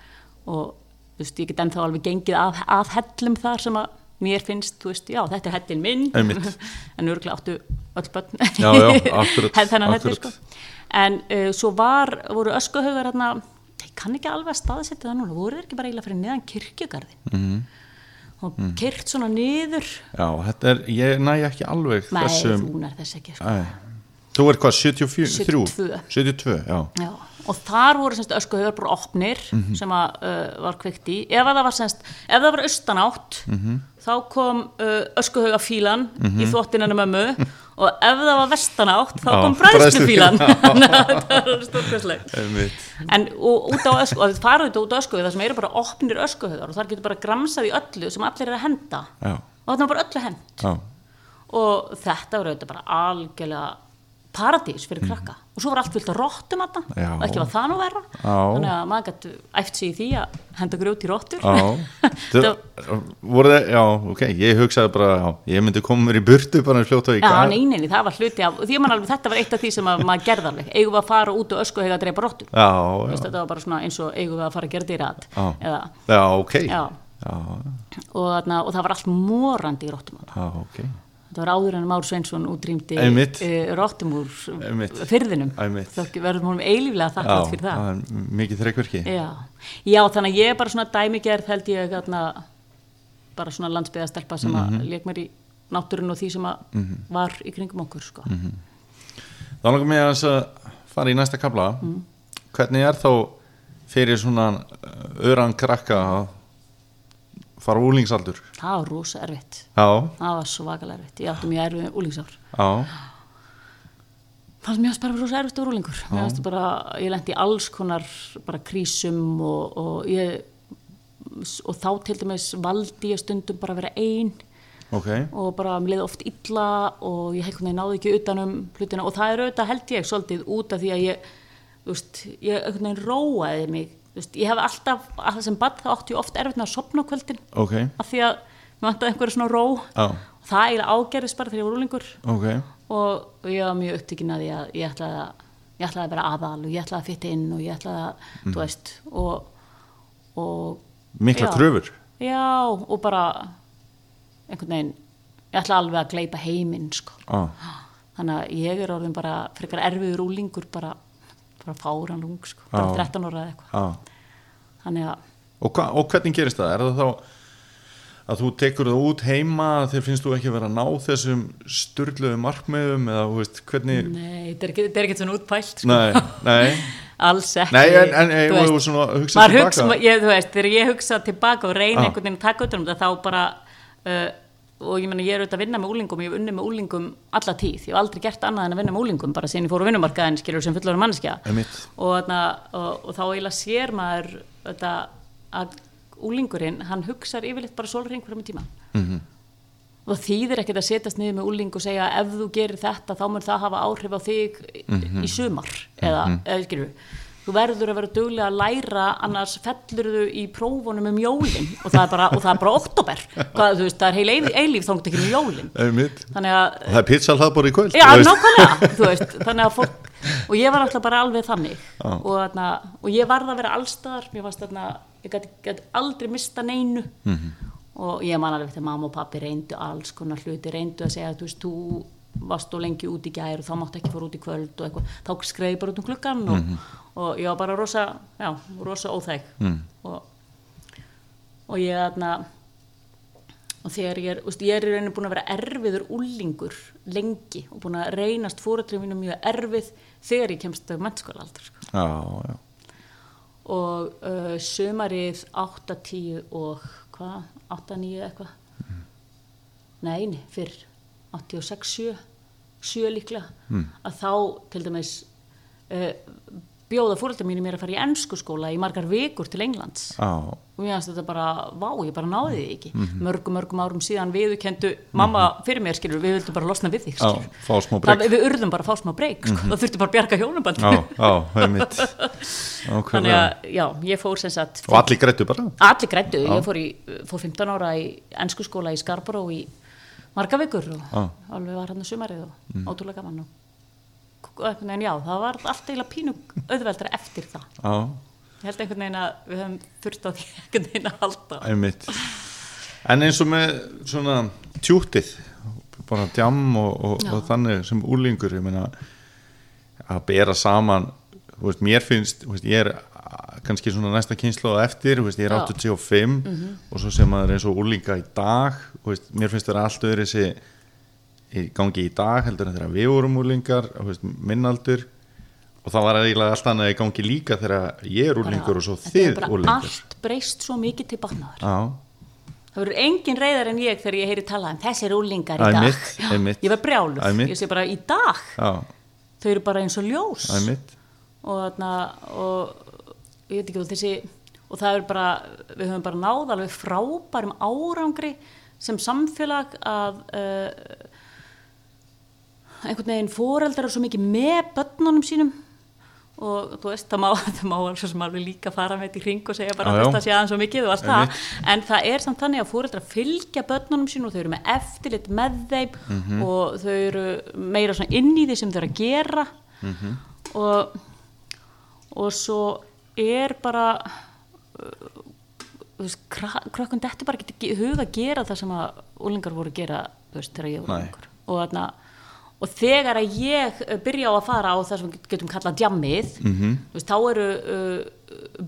og þú veist, ég get ennþá alveg gengið að, að hellum þar sem að mér finnst, þú veist, já, þetta er hellin minn. <laughs> En örgulega áttu öll börn. Já, já, akkurat, <laughs> þennan helli, akkurat. sko. En uh, svo var, voru öskuhugar hérna, ég kann ekki alveg að staðsetja það núna, voru þeir ekki bara eiginlega fyrir neðan kirkjugarðin Mhm. og kyrt svona niður? Já, þetta er, ég næ ekki alveg Nei, þessum þú nær þess ekki sko. Þú er hvað, 74? 72. 72, já. Já, og þar voru semst öskuhaugar bara opnir Mhm. sem að uh, var kveikt í. Ef að það var semst, ef það var austanátt Mhm. þá kom uh, öskuhaugafílan í þvottinanu mömmu. Og ef það var vestanátt þá kom bræðslufílan <laughs> <laughs> það var stórkvæslegt Einmitt. en og út á ösku, og þið farið þetta út á öskuhauga það sem eru bara opnir öskuhaugar og þar getur bara gramsað í öllu sem allir er að henda. Já, og þarna var bara öllu hend já, og þetta var auðvitað bara algjörlega paradís fyrir krakka. Og svo var allt vilt að róttum Mhm. Já. og ekki var það nú verra. Já. þannig að maður gæti æft sig í því að henda grjót í róttur já. <laughs> Já, ok, ég hugsaði bara, já, ég myndi koma mér í burtu bara fljótt og ég Já, gat. nei, nei, nei, það var hluti af, að alveg, þetta var eitt af því sem að maður gerði alveg, eigum við að fara út og ösku og hega að dreipa róttur, Já, já, þetta var bara svona eins og eigum við að fara að gera dýrat, Já. já, ok. Já, já, og, þarna, og það var allt morandi í róttum, já, ok þetta var áður en Már Sveinsson útrýmdi róttum úr fyrðinum, þá verðum hún eilíflega Já, þakklátt fyrir það. það er mikið þreikverki Já. Já, þannig að ég er bara svona dæmigerð held ég þarna bara svona landsbyðastelpa sem að Mhm. lék mér í náttúrun og því sem að var í kringum okkur sko. Mhm. Þá langar mig að að fara í næsta kabla Mm. Hvernig er þá fyrir svona öran krakka að fara úlingsaldur? Það var rosa erfitt. Já, Það var svakalega erfitt. Ég átti mjög erfið úlingsár. var mjög bara rosa erfitt úr úlingur. Fannst bara, ég lendi alls konar bara krísum og, og ég og þá til dæmis valdi ég stundum bara að vera ein ok og bara mér leiði oft illa og ég náði ekki utanum hlutina og það er auðvitað held ég svolítið út af því að ég veist, ég róaði mig veist, ég hef alltaf, að það sem bad þá átti ég oft erfitt með að sopna á kvöldin. Ok, af því að mér vantaði einhverju svona ró. Já, og það eiginlega ágerðist bara þegar ég var úlingur ok. Og, og ég var mjög upptekinn að að ég ætlaði að ég ætlaði að vera aðal og ég ætlaði að fitta inn og ég ætlaði að, þú veist og, og Mikla Já. kröfur. Já, og bara einhvern veginn ég ætla alveg að gleypa heiminn sko. ah. þannig að ég er orðin bara frekar erfiður úlingur bara bara fáran lung sko, bara Já. 13 ára eða eitthvað þannig að Og, hva, og hvernig gerist það? Er það þá að þú tekur það út heima þegar finnst þú ekki vera að ná þessum styrluðu markmiðum eða veist, hvernig nei, þetta er er ekki svona útpælt sko. Nei, nei, <laughs> alls ekki nei en, en, þú veist, svona hugsa hugsa, ég, þú veist, þegar ég hugsa tilbaka og reyna Já. einhvern veginn að taka utan um þetta þá bara uh, og ég meina ég er auðvitað að vinna með úlingum ég hef unnið með úlingum alla tíð. Ég hef aldrei gert annað en að vinna með úlingum bara síðan ég fór á vinnumarkaðin skilur sem fullur manneskja. Og, og, og þá eiginlega sér maður þetta, að úlingurinn hann hugsar yfirleitt bara sólring hverjum tíma Mhm. og það þýðir ekkert að setjast niður með úling og segja ef þú gerir þetta þá mun það hafa áhrif á þig Mhm. í sumar eða, eða skilur þú verður að vera duglega að læra annars fellur þú í prófunum um jólin og það er bara, og það er bara oktober Hvað, veist, það er heil eilíf, eilíf þóngt ekki um jólin Einmitt. þannig að Og það er pizza hlaðbor í kvöld Já, <laughs> veist. þannig að fólk, og ég var alltaf bara alveg þannig Já. og, þarna, og ég varð að vera fannst þarna, ég gæti, aldrei mista neinu Mhm. og ég man alveg þegar mamma og pappi reyndu alls konar hluti, reyndu að segja, þú veist, þú varst þú lengi út í gær og þá máttu ekki fór út í kvöld og eitthvað, þá skreiði bara út um klukkan og, Mhm. Og ég var bara rosa, já, rosa óþæg. Mm. og, og ég þarna, og þegar ég er, veist, ég er í rauninu búin að vera erfiður úlingur lengi og búin að reynast fóreldrið mínu mjög erfið þegar ég kemst að mennskóla aldrei sko. Já, já. Og uh, sumarið 8, 10 og hvað, 8, 9 eitthvað? Nei, nei, fyrr. 86, 7 7 líklega. Að þá til dæmis uh, bjóða fóreldrið mínu mér að fara í ennsku skóla í margar vikur til Englands. Já, og mér finnst þetta bara, vá, ég bara náði því ekki. Mörgum, mörgum árum síðan viðurkendu mamma fyrir mér, skilur, við vildum bara losna við þig, skilur smá Það, við urðum bara að fá smá breyk, sko. það þurfti bara að bjarga hjónabandi. Já, já, einmitt. <laughs> Þannig Ákveðlega að, já, ég fór sem sagt Og allir grættu bara? Allir grættu, ég fór, í, fór 15 ára í ennsku skóla í Scarborough í marga vikur og alveg var hann sumarið og ótrúlega gaman og, og einhvern veginn, já, það var allt eiginlega pínu auðveldra eftir það. Já, ég held einhvern veginn að við höfum þurft á því <laughs> einhvern veginn að halda. Einmitt. En eins og með svona tjútið bara djam og, og, og þannig sem úlingur ég meina að bera saman þú veist, mér finnst, þú veist, ég er kannski svona næsta kynslu á eftir þú veist, ég er Já. 85 og svo sem maður eins og úlinga í dag mér finnst það allt öðru þessi í gangi í dag heldur en þegar við vorum þú veist, minnaldur. Og það var eiginlega allt annað í gangi líka þegar ég er úlingur og svo þið er úlingar allt breyst svo mikið til batnaðar Já, það verður engin reyðar en ég þegar ég heyri talað um þessir úlingar í dag. Einmitt, Já, ég var Einmitt. ég sé bara í dag. Já, þau eru bara eins og ljós. Það er mitt. Og þarna og ég veit ekki og þessi og það er bara, við höfum bara náð alveg frábærum árangri sem samfélag að uh, einhvern veginn foreldrar svo mikið með börnunum sínum og þú veist, það má, <laughs> það má alveg alveg líka fara með þetta í hring og segja bara að þetta sé aðeins svo mikið og allt það en það er samt þannig að foreldrar fylgja börnunum sínum og þau eru með eftirlit með þeim Mhm. og þau eru meira svona inn í því sem þau eru að gera Mhm. og og svo er bara uh, þú veist, kra- krökkum þetta bara ekki í hug að gera það sem að úlingar voru að gera þú veist, þegar ég voru Nei. úlingur og, þarna, og þegar að ég uh, byrja á að fara á það sem við getum kallað djammið Mhm. þú veist, þá eru uh,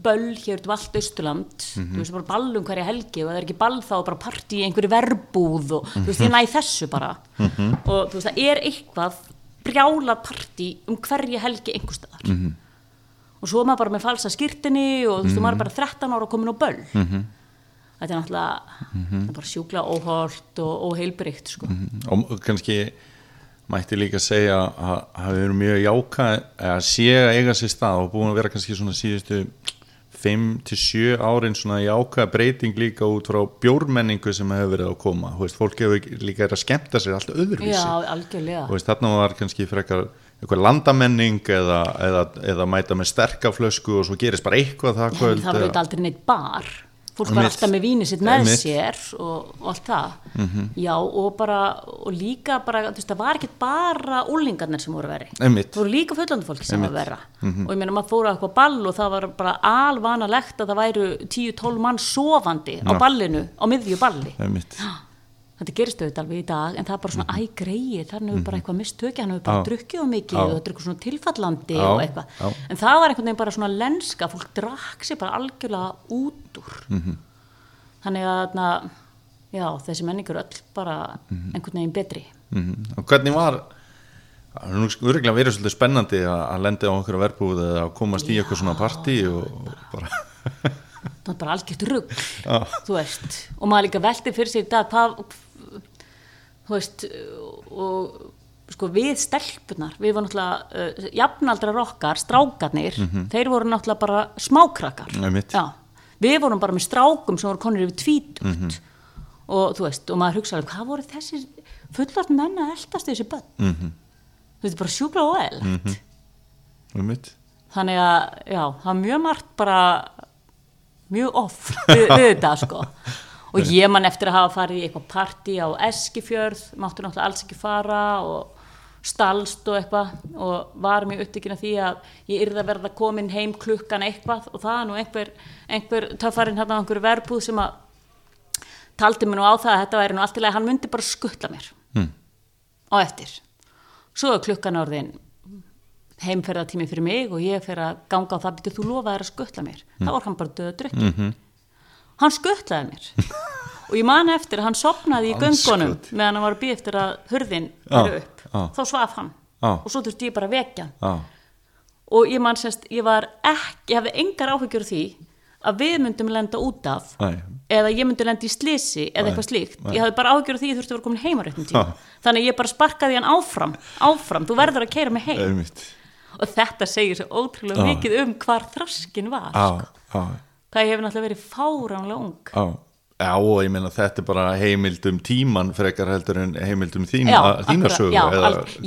böll hér um allt Austurland. Þú veist, bara ball um hverja helgi og það er ekki ball þá bara partí í einhverju verbúð og þú veist, ég næ þessu bara. Og þú veist, það er eitthvað brjálað partí um hverja helgi einhverstaðar Mhm. og svo er maður bara með falsa skýrtinni og þú veist, maður er bara 13 ára og komin á böll. Mhm. þetta er náttúrulega bara sjúklega óholt og óheilbrygt sko. og kannski mætti líka segja að hafi verið mjög jáka að sé að eiga sér stað og búin að vera kannski svona síðustu 5-7 árin svona jáka breyting líka út frá bjórmenningu sem hefur verið að koma. Þú veist, fólk hefur líka verið að skemmta sér allt öðruvísi. Já, algjörlega. Þú veist, þarna var kannski frekar eitthvað landamenning eða, eða, eða mæta með sterkaflösku og svo gerist bara eitthvað það kvöld það auðvitað aldrei neitt bar fólk var alltaf með vínið sitt með sér og, og allt það Mhm. já og bara og líka bara, þú veist það var ekki bara úlingarnir sem voru veri Einmitt. það voru líka fullandi fólki sem Einmitt. Mhm. var vera og ég meina maður fór á eitthvað ball og það var bara alvanalegt að það væru 10-12 mann sofandi á ballinu á miðju balli Einmitt. Þetta gerist auðvitað alveg í dag en það er bara svona æ greið, þannig hefur bara eitthvað mistöki hann hefur bara Mhm. Já. drukkið og mikið Já. og þetta er eitthvað svona tilfallandi Já, og eitthvað já. en það var einhvern veginn bara svona lenska fólk drakk sér bara algjörlega út úr Mhm. þannig að na, já, þessi menningur öll bara Mhm. einhvern veginn betri -hmm. og hvernig var það er nú örgulega verið svolítið spennandi að, að lendi á einhverju verbúð eða að komast í eitthvað svona partí og, bara það er bara algjört rugg Já. þú veist, og maður líka velti fyrir sig hvað þú veist og sko við stelpunar, við vorum náttúrulega uh, jafnaldrar okkar, strákarnir þeir voru náttúrulega bara smákrakkar. Við vorum bara með strákum sem voru konur yfir tvítugt Mhm. og þú veist, og maður hugsaði hvað voru þessir fullort menn að eldast þessi börn? Mm. -hmm. þetta er bara sjúkla og eld þannig að já, það er mjög margt bara mjög off við, við þetta sko <laughs> og ég man eftir að hafa farið í eitthvað partí á Eskifjörð, máttu náttúrulega alls ekki fara og stalst og eitthvað. Og var mjög upptökin af því að ég yrði að verða komin heim klukkan eitthvað. Og það nú einhver, einhver töffarinn hérna á einhverju verbúð sem að taldi mér nú á það að þetta væri nú allt í lagi, hann myndi bara skuttla mér Hmm. á eftir. Svo er klukkan orðin heimferðatími fyrir mig og ég fer að ganga á það. Býttu þú lofaðir að skuttla mér. Þá var hann bara döða drukki Mhm. Hann skuttlaði mér. <laughs> Og ég man eftir að hann sopnaði í göngunum meðan hann var að býja eftir að hurðin eru upp. þá svaf hann. Og svo þurfti ég bara að vekja hann. Og ég man semst, ég var ekki ég hafði engar áhyggjur því að við myndum lenda út af Nei. eða ég myndi lenda í slisi eða Nei, eitthvað slíkt. Nei. ég hafði bara áhyggjur því ég þurfti að vera komin heima réttum tíma. Þannig ég bara sparkaði hann áfram áfram, þú verður að keira mig heim. Og þetta segir svo ótrúlega mikið um hvar þraskin var Já, já, hvað ég hef náttúrulega verið fáránlega ung. Já. Já, og ég meina þetta er bara heimild um tíman frekar heldur en heimild um þín, já, já,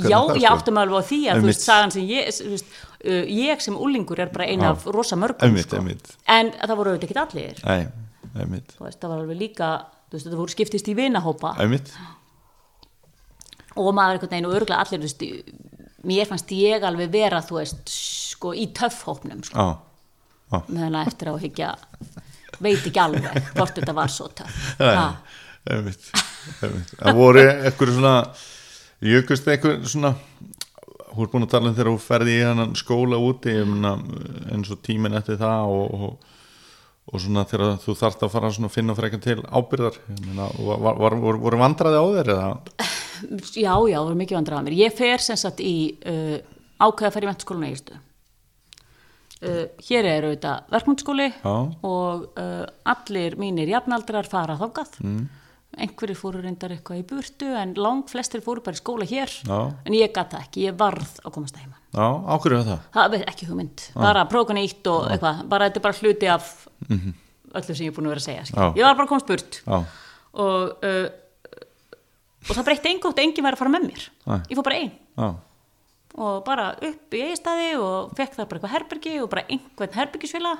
já það ég mig alveg á því að þú veist, sagan sem ég veist, uh, ég sem úlingur er bara eina af rosa mörgum Einmitt, sko. einmitt. en það voru auðvitað ekki allir. Nei, veist, það var alveg líka þú veist, það voru skiptist í vinahópa. Einmitt. Og maður einhvern veginn og örgulega allir mér fannst ég alveg vera þú veist, sko, í töffhópnum sko, Já. Meðan að eftir á að higgja veit ekki alveg hvort þetta var svo einmitt. Það voru eitthvað svona jökust eitthvað svona hún er búin að tala um þegar þú ferði í hann skóla úti eins og tíminn eftir það og, og, og svona þegar þú þarft að fara að finna frekar til ábyrðar meina, var, var, var, voru, voru vandraði á þeir eða? já, já, var mikið vandrað að mér. Ég fer sem sagt í uh, ákveða að fara í mentaskólan eigistu uh, hér er auðvitað verkmyndaskóli Já. og uh, allir mínir jafnaldrar fara þákað mm. einhverjir fóru reyndar eitthvað í burtu en lang flestir fóru bara í skóla hér. Já. en ég gata ekki, ég varð að komast heima Já, ákveður það? það er ekki hugmynd, bara prófa nýtt og eitthvað, bara þetta er bara hluti af öllu sem ég er búin að vera að segja. Já. ég var bara að komast burt. Já, og, uh, og það breytti og enginn væri að fara með mér. Ég fór bara einn já, og bara upp í eigistæði og fekk það bara eitthvað herbergi og bara einhvern herbergisvila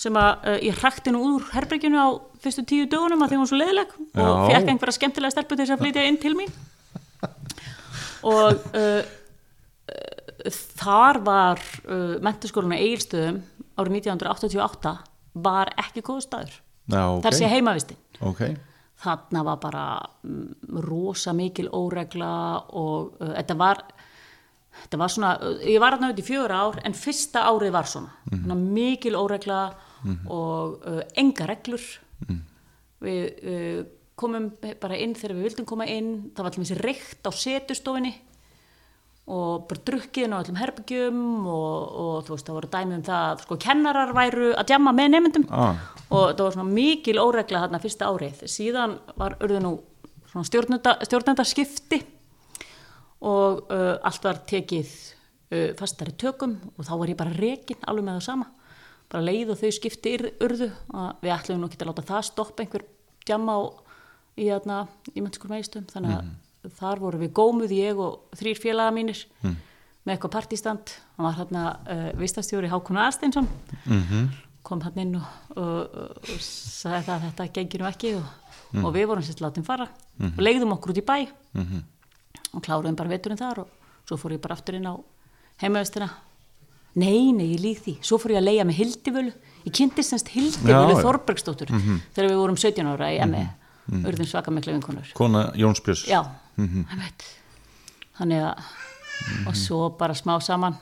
sem að uh, ég hrakti nú úr herberginu á fyrstu tíu dögunum að því hún var svo leiðileg og Já. fekk einhverja skemmtilega stelpu til þess að flytja inn til mín. Og uh, uh, þar var uh, mentaskólinu Egilstöðum árið 1988 var ekki góðu staður. Já, ok. þar sé heimavistin. Ok, þarna var bara mm, rosa mikil óregla og þetta var þetta var svona, ég var þarna auðvitað í fjögur ár en fyrsta árið var svona, svona mikil óregla og uh, enga reglur. Við uh, komum bara inn þegar við vildum koma inn. Það var þessi reykt á setustofinni og bara drukkiðin á öllum herbyggjum og, og þú veist það voru dæmi um það að sko kennarar væru að djamma með nefndum Ah. og það var svona mikil óregla þarna fyrsta árið. Síðan var urðu nú svona stjórnenda, stjórnendaskipti og uh, allt var tekið uh, fastari tökum og þá var ég bara rekin alveg með það sama. Bara leið og þau skipti urðu að við ætlum nú ekki að láta það stoppa einhver djamma á, í, þarna, í mennskólum eigistum þannig að þar voru við gómuð ég og þrýr félaga mínir með eitthvað partístand. Hann var hérna uh, vistastjóri Hákon Aðsteinsson. Mhm, kom hann inn og, og, og, og sagði það að þetta gengir nú ekki og, og við vorum sérst látum fara og leiðum okkur út í bæ. Mhm og kláruðum bara veturinn þar og svo fór ég bara aftur inn á heimavistina. Nei, nei, ég líð því. Svo fór ég að leia með Hildivölu. Ég kynntist semst Hildivölu já. Þorbergsdóttur þegar við vorum 17 ára í ME mm. urðum svaka miklu vinkonur. Kona Jóns Björns. Já, mm þannig að og svo bara smá saman.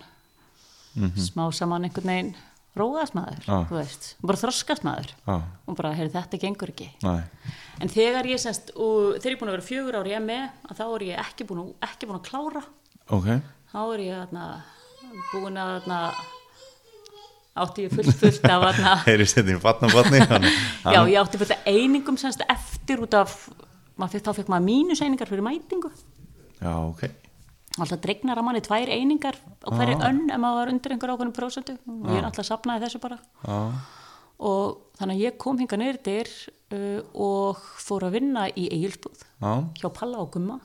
Smá saman einhvern veginn róðast maður, Já. þú veist. Bara þroskast maður Já, og bara, heyrðu, þetta gengur ekki. Næ, en þegar ég semst, og þegar ég er búin að vera fjögur ár í ME, þá er ég ekki búin ekki búin að klára. Ok. Þá er ég þarna, búin að þarna, átti ég fullt fullt af þetta í vatna vatni já, ég átti fullt af einingum semst eftir út af fekk, þá fekk maður mínuseiningar fyrir mætingu. Já, ok. Alltaf dregnar að manni tvær einingar á hverju önn ef maður var undir einhver ákveðnum prósentu og ég er alltaf safnaði þessu bara. Já, og þannig að ég kom hinga niður dyr uh, og fór að vinna í Egilsbúð já, hjá Palla og Gumma.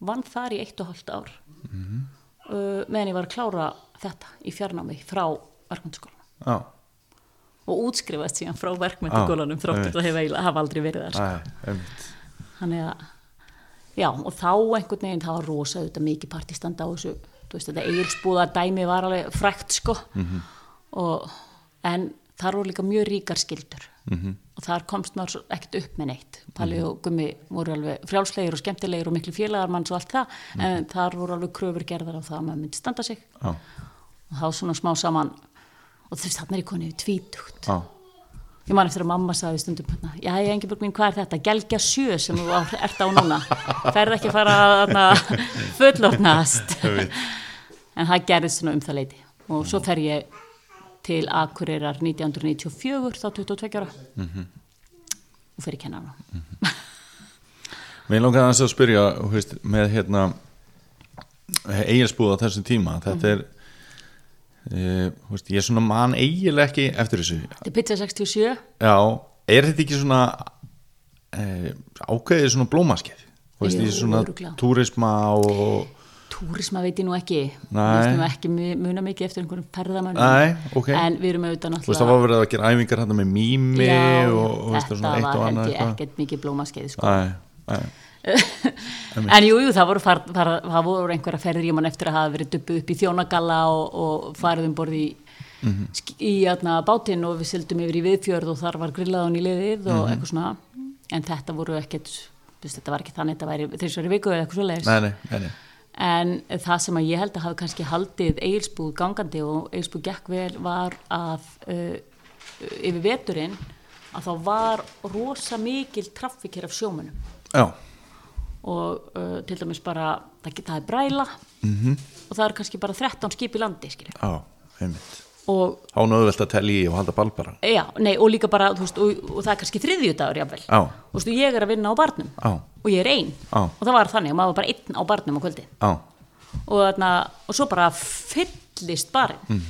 Vann þar í eitt og hálft ár. Uh, meðan ég var að klára þetta í fjarnámi frá verkmyndaskólanum já og útskrifaðist síðan frá verkmyndaskólanum þróttur það hefur eiginlega hafa aldrei verið þar sko. Þannig að já og þá einhvern veginn það var rosa auðvitað mikið partistanda á þessu veist þetta eigilsbúða dæmi var alveg frækt sko. Og, en þar voru líka mjög ríkar skildur -hmm. og þar komst maður ekkert upp með neitt. Palli og Gummi voru alveg frjálslegir og skemmtilegir og miklu félagar manns og allt það. En þar voru alveg kröfur gerðar á það að maður myndi standa sig. Já, og þá svona smá saman og þú veist þarna er ég konið tvítugt. Já, Ég man eftir að mamma sagði stundum já, ég engi búin mín, hvað er þetta? Gelgja sjö sem þú ert á núna. Ferð ekki að fara að <laughs> fullornast. en það gerðist svona um það leiti. Og svo fer ég til Akureyrar 1994, þá 22 ára. Og fer í kennarna. Mér langar aðeins að spyrja veist, með hérna eigilsbúð á þessum tíma þetta er þú veist, ég er svona man eiginlega ekki eftir þessu Þetta er pizza 67. Já, er þetta ekki svona e, ákveðið svona blómaskeið Jú, í svona örugglega. túrisma og Túrisma veit ég nú ekki. Nei. Við ekki mu- muna mikið eftir einhverjum ferðamönnum. Nei, ok. En við erum auðvitað þú veist, það var verið að gera æfingar með mými Já, og, og þetta var held ég ekkert mikið blómaskeið, sko. Æ, æ, En jú, jú, það voru, far, far, það voru einhverja ferðir ég man eftir að hafa verið dubbuð upp í þjónagalla og, og farið um borði í, sk- í atna, bátinn og við sildum yfir í viðfjörð og þar var grillaðan í liðið og eitthvað svona. En þetta voru ekkert, þetta var ekki þannig þetta væri þessari viku eða eitthvað svo leiðis nei, nei, nei, en það sem að ég held að hafi kannski haldið Egilsbúð gangandi og Egilsbúð gekk vel var að uh, yfir veturinn að þá var rosa mikil traffíkir af sjómunum Já, og uh, til dæmis bara það, það er bræla -hmm. og það er kannski bara 13 skip í landi skilur. já, einmitt og Há nöðvelt að telja í og halda ball bara já, nei, og líka bara þú veist, og, og það er kannski þriðjudagur jafnvel Já. og þú veist, ég er að vinna á barnum Já. og ég er ein Já. og það var þannig, maður var bara einn á barnum á kvöldi Já, og, þarna, og svo bara fyllist barinn Mhm.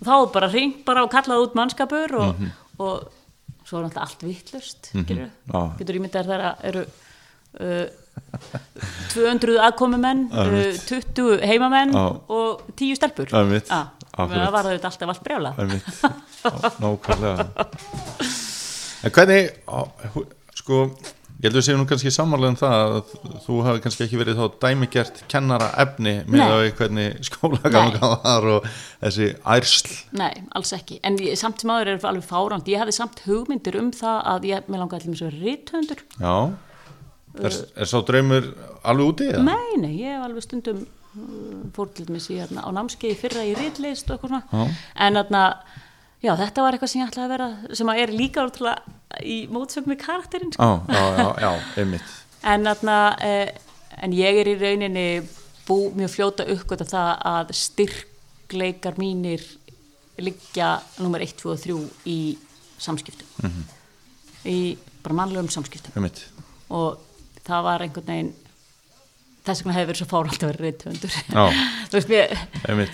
og þá bara hringt bara og kallað út mannskapur og, og svo er alltaf allt vittlust mm. Já. getur ímyndar þegar eru uh, 200 aðkomumenn uh, <laughs> Einmitt. 20 heimamenn Já. og 10 stelpur. Akkurat. það var þetta alltaf allt brjála <laughs> Nákvæmlega. En hvernig sko, ég held að við séum nú kannski sammála um það að þú hafi kannski ekki verið þá dæmigert kennara efni með að hvernig skólaganga var og þessi ærsl. Nei, alls ekki, en ég, samt sem aður er alveg fárand, ég hefði samt hugmyndir um það að ég, mér langaði allir með svo rithöndur Já Er, er sá draumur alveg úti? eða? Nei, nei, ég hef alveg stundum uh, fór til dæmis í, hérna, á námskeiði fyrra í ritlist og eitthvað svona Já. en þarna, já, þetta var eitthvað sem ég ætlaði að vera sem að er líka ótrúlega í mótsögn með karakterinn sko. Já, já, já, einmitt en þarna eh, en ég er í rauninni bú mjög fljóta uppgöta það að styrkleikar mínir liggja nummer 1, 2 og 3 í samskiptum í bara mannlegum samskiptum einmitt og það var einhvern veginn þess vegna hefur verið svo fáralt að vera reythöndur Já. <laughs> þú veist, ég,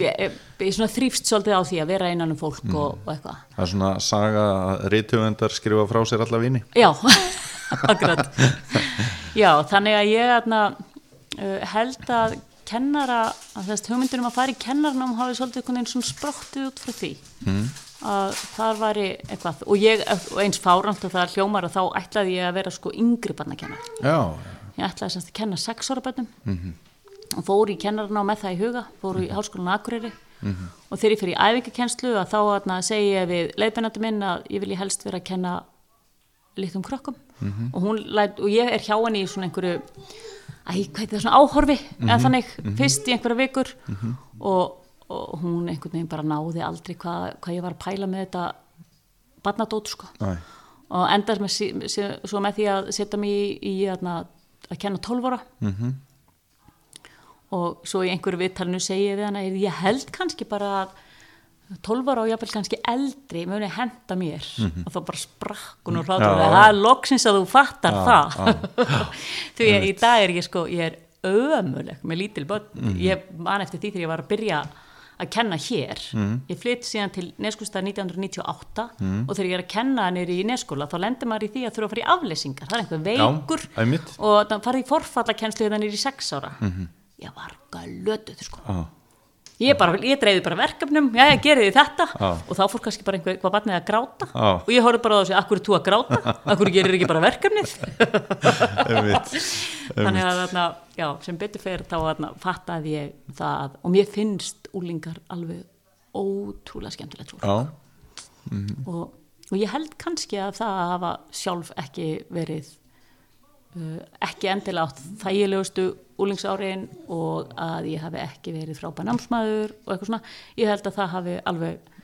ég, ég svona þrýfst svolítið á því að vera innan um fólk og, og eitthvað. Það er svona saga að reythöfundar skrifa frá sér alla vini. Já, <laughs> akkurat. Já, þannig að ég atna, uh, held að kennara, að þess hugmyndunum að fara í kennarnám hafi svolítið einhvern veginn svona sprottið út frá því. Mm. Að þar væri eitthvað. Og, ég, og eins fáralt að það hljómar að þá ætlaði ég að vera sko yngri barnakennar Já, ég ætlaði semst að kenna sex ára bönnum og fór í kennarna með það í huga fór í háskólan Akureyri. Og þegar ég fyrir í æfingakennslu að þá atna, segi ég við leiðbennandi minn að ég vilji helst vera að kenna litlum krökkum. Og, hún læt, og ég er hjá henni í svona einhverju æ, hvað heitir það, svona áhorfi? Eða þannig, fyrst í einhverja vikur. Og, og hún einhvern veginn bara náði aldrei hvað, hvað ég var að pæla með þetta barnadót sko. Æ, og endar með, svo með því að setja mig í, í að, að kenna 12 ára. Mhm, og svo í einhverju viðtalinu segi ég við hana ég held kannski bara að 12 ára og jáfnvel kannski eldri muni henda mér. Og þá bara sprakk hún og. Já. og það er loksins að þú fattar Já, það. <laughs> því að í dag er ég sko ég er ömuleg með lítil börn. Mhm. ég man eftir því þegar ég var að byrja að kenna hér. Mhm. ég flytt síðan til Neskústað 1998 og þegar ég er að kenna nýri í Neskóla þá lendir maður í því að þurfa að fara í afleysingar. Það er einhver veikur Já, og það farið í forfallakenslu hérna nýri í sex ára. Mhm. ég var galötuð sko. Já, ég, bara, ég dreiði bara verkefnum, já ég gerði þetta. Já. og þá fór kannski bara einhver, hvað barnið að gráta. Já. og ég horfði bara á þessu, akkur er þú að gráta? Akkur gerir ekki bara verkefnið <laughs> þannig að þarna, já, sem betur fyrir þá þarna, fattaði ég það og mér finnst úlingar alveg ótrúlega skemmtilegt fólk. Já, og, og ég held kannski að það hafa sjálf ekki verið uh, ekki endilega átt þægilegustu úlingsárin og að ég hafi ekki verið frábæð námsmaður og eitthvað svona, ég held að það hafi alveg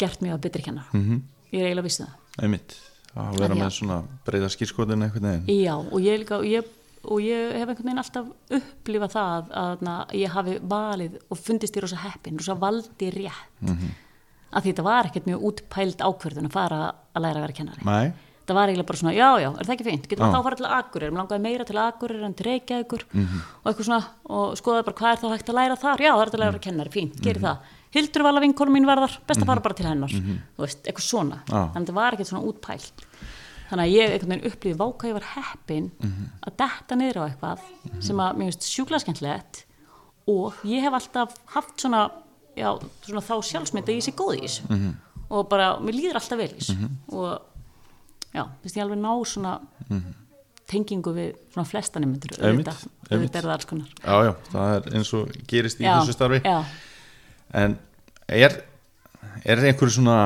gert mig að betri kennar -hmm. ég er eiginlega vissið það. Einmitt. Að vera með svona breyða skýrskotin einhvern veginn. Já, og ég, líka, ég, og ég hef einhvern veginn alltaf upplifað það að, að ég hafi valið og fundist í rosa heppin, rosa valdi rétt. Mm -hmm. að því þetta var ekkert mjög útpæld ákvörðun að fara að læra að vera kennari. Nei, það var eiginlega bara svona, já, já, er það ekki fínt? Getur maður þá að fara til Akureyri, mér langaði meira til Akureyri en til Reykjavíkur og eitthvað svona og skoðaði bara hvað er þá hægt að læra þar? Já, það er hægt að læra að vera kennari, fínt, geri það. Hildur vala vinkonu mín varðar, best að fara bara til hennar þú veist, eitthvað svona. Já. þannig að það var ekkert svona útpælt þannig að ég einhvern veginn upplýði váka ég var heppin að detta niður á eitthvað sem að mér finnst sjúklega skemmtilegt og ég hef alltaf haft svona, já, svona þá sjálfsmynda í sig góð í þessu. Og bara, mér líður alltaf vel í þessu. Og já, finnst ég alveg ná svona tengingu við svona flesta nemyndur auðvitað, auðvitað er það alls konar. Já, já, það er eins og gerist í já, þessu starfi. já, En er, er einhver svona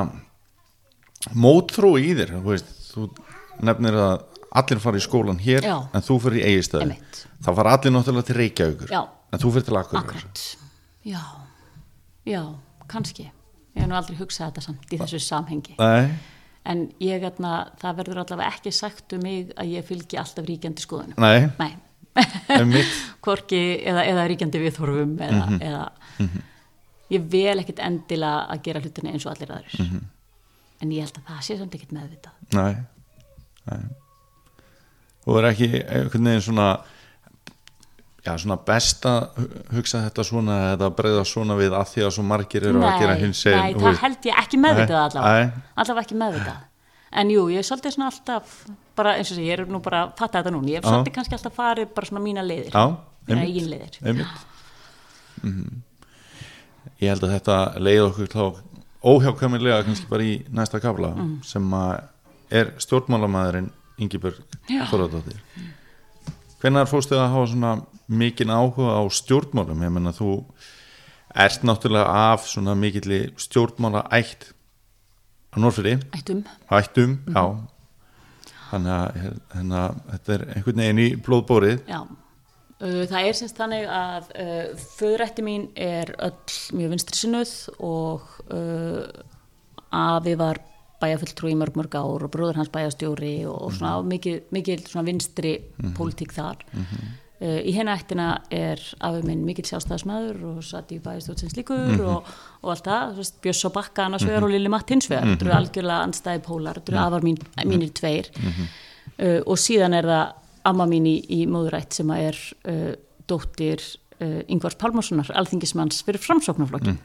mótrú í þér, þú veist, þú nefnir að allir fara í skólan hér Já. en þú fyrir í eigistæði. Það fara allir náttúrulega til Reykjavíkur. Já. en þú fyrir til akkurat. Já, já, kannski. Ég hef nú aldrei hugsað þetta samt í þessu samhengi. Nei, en ég, etna, það verður allavega ekki sagt um mig að ég fylgi alltaf ríkjandi skoðunum. Nei, nei. <laughs> Hvorki eða, eða ríkjandi viðhorfum eða, eða ég vel ekkit endilega að gera hlutina eins og allir aðrir. En ég held að það sé samt ekkit meðvitað. Nei, nei. Þú er ekki einhvern veginn svona já, svona best að hu- hugsa þetta svona eða breyða svona við að því að svo margir eru að gera hins nei, það held ég ekki meðvitað Nei, allavega nei. allavega ekki meðvitað en jú, ég er svolítið svona alltaf bara eins og sé, ég er nú bara að fatta þetta núna ég Já. svolítið kannski alltaf farið bara svona mína leiðir Já, mína eigin leiðir einmitt Mhm. ég held að þetta leið okkur óhjákvæmilega kannski bara í næsta kafla Mm. sem að er stjórnmálamæðurinn Ingibjörg Já. Þorðardóttir. Hvenær fórstu að hafa svona mikinn áhuga á stjórnmálum? Ég menna þú ert náttúrulega af svona mikilli stjórnmála ætt á Norfriði ættum, ættum, Mhm. já. Þannig að hérna, þetta er einhvern veginn í blóðbórið já. Það er semst þannig að uh, föðrætti mín er öll mjög vinstri sinnuð og uh, afi var bæjafulltrú í mörg mörg ár og bróður hans bæjastjóri og, og svona mikið, mikið svona vinstri pólitík þar. Uh, í henni ættina er afi minn mikill sjálfstæðismæður og satt í bæjastjórnsins líkur og, og allt það, Björs og Bakka annars vegar og Lili Matt hins vegar, þetta eru algjörlega andstæði pólar, þetta eru afar mín, mínir tveir. Uh, og síðan er það amma mín í, í móðurætt sem að er uh, dóttir uh, Ingvars Pálmarssonar, alþingismanns fyrir framsóknarflokkin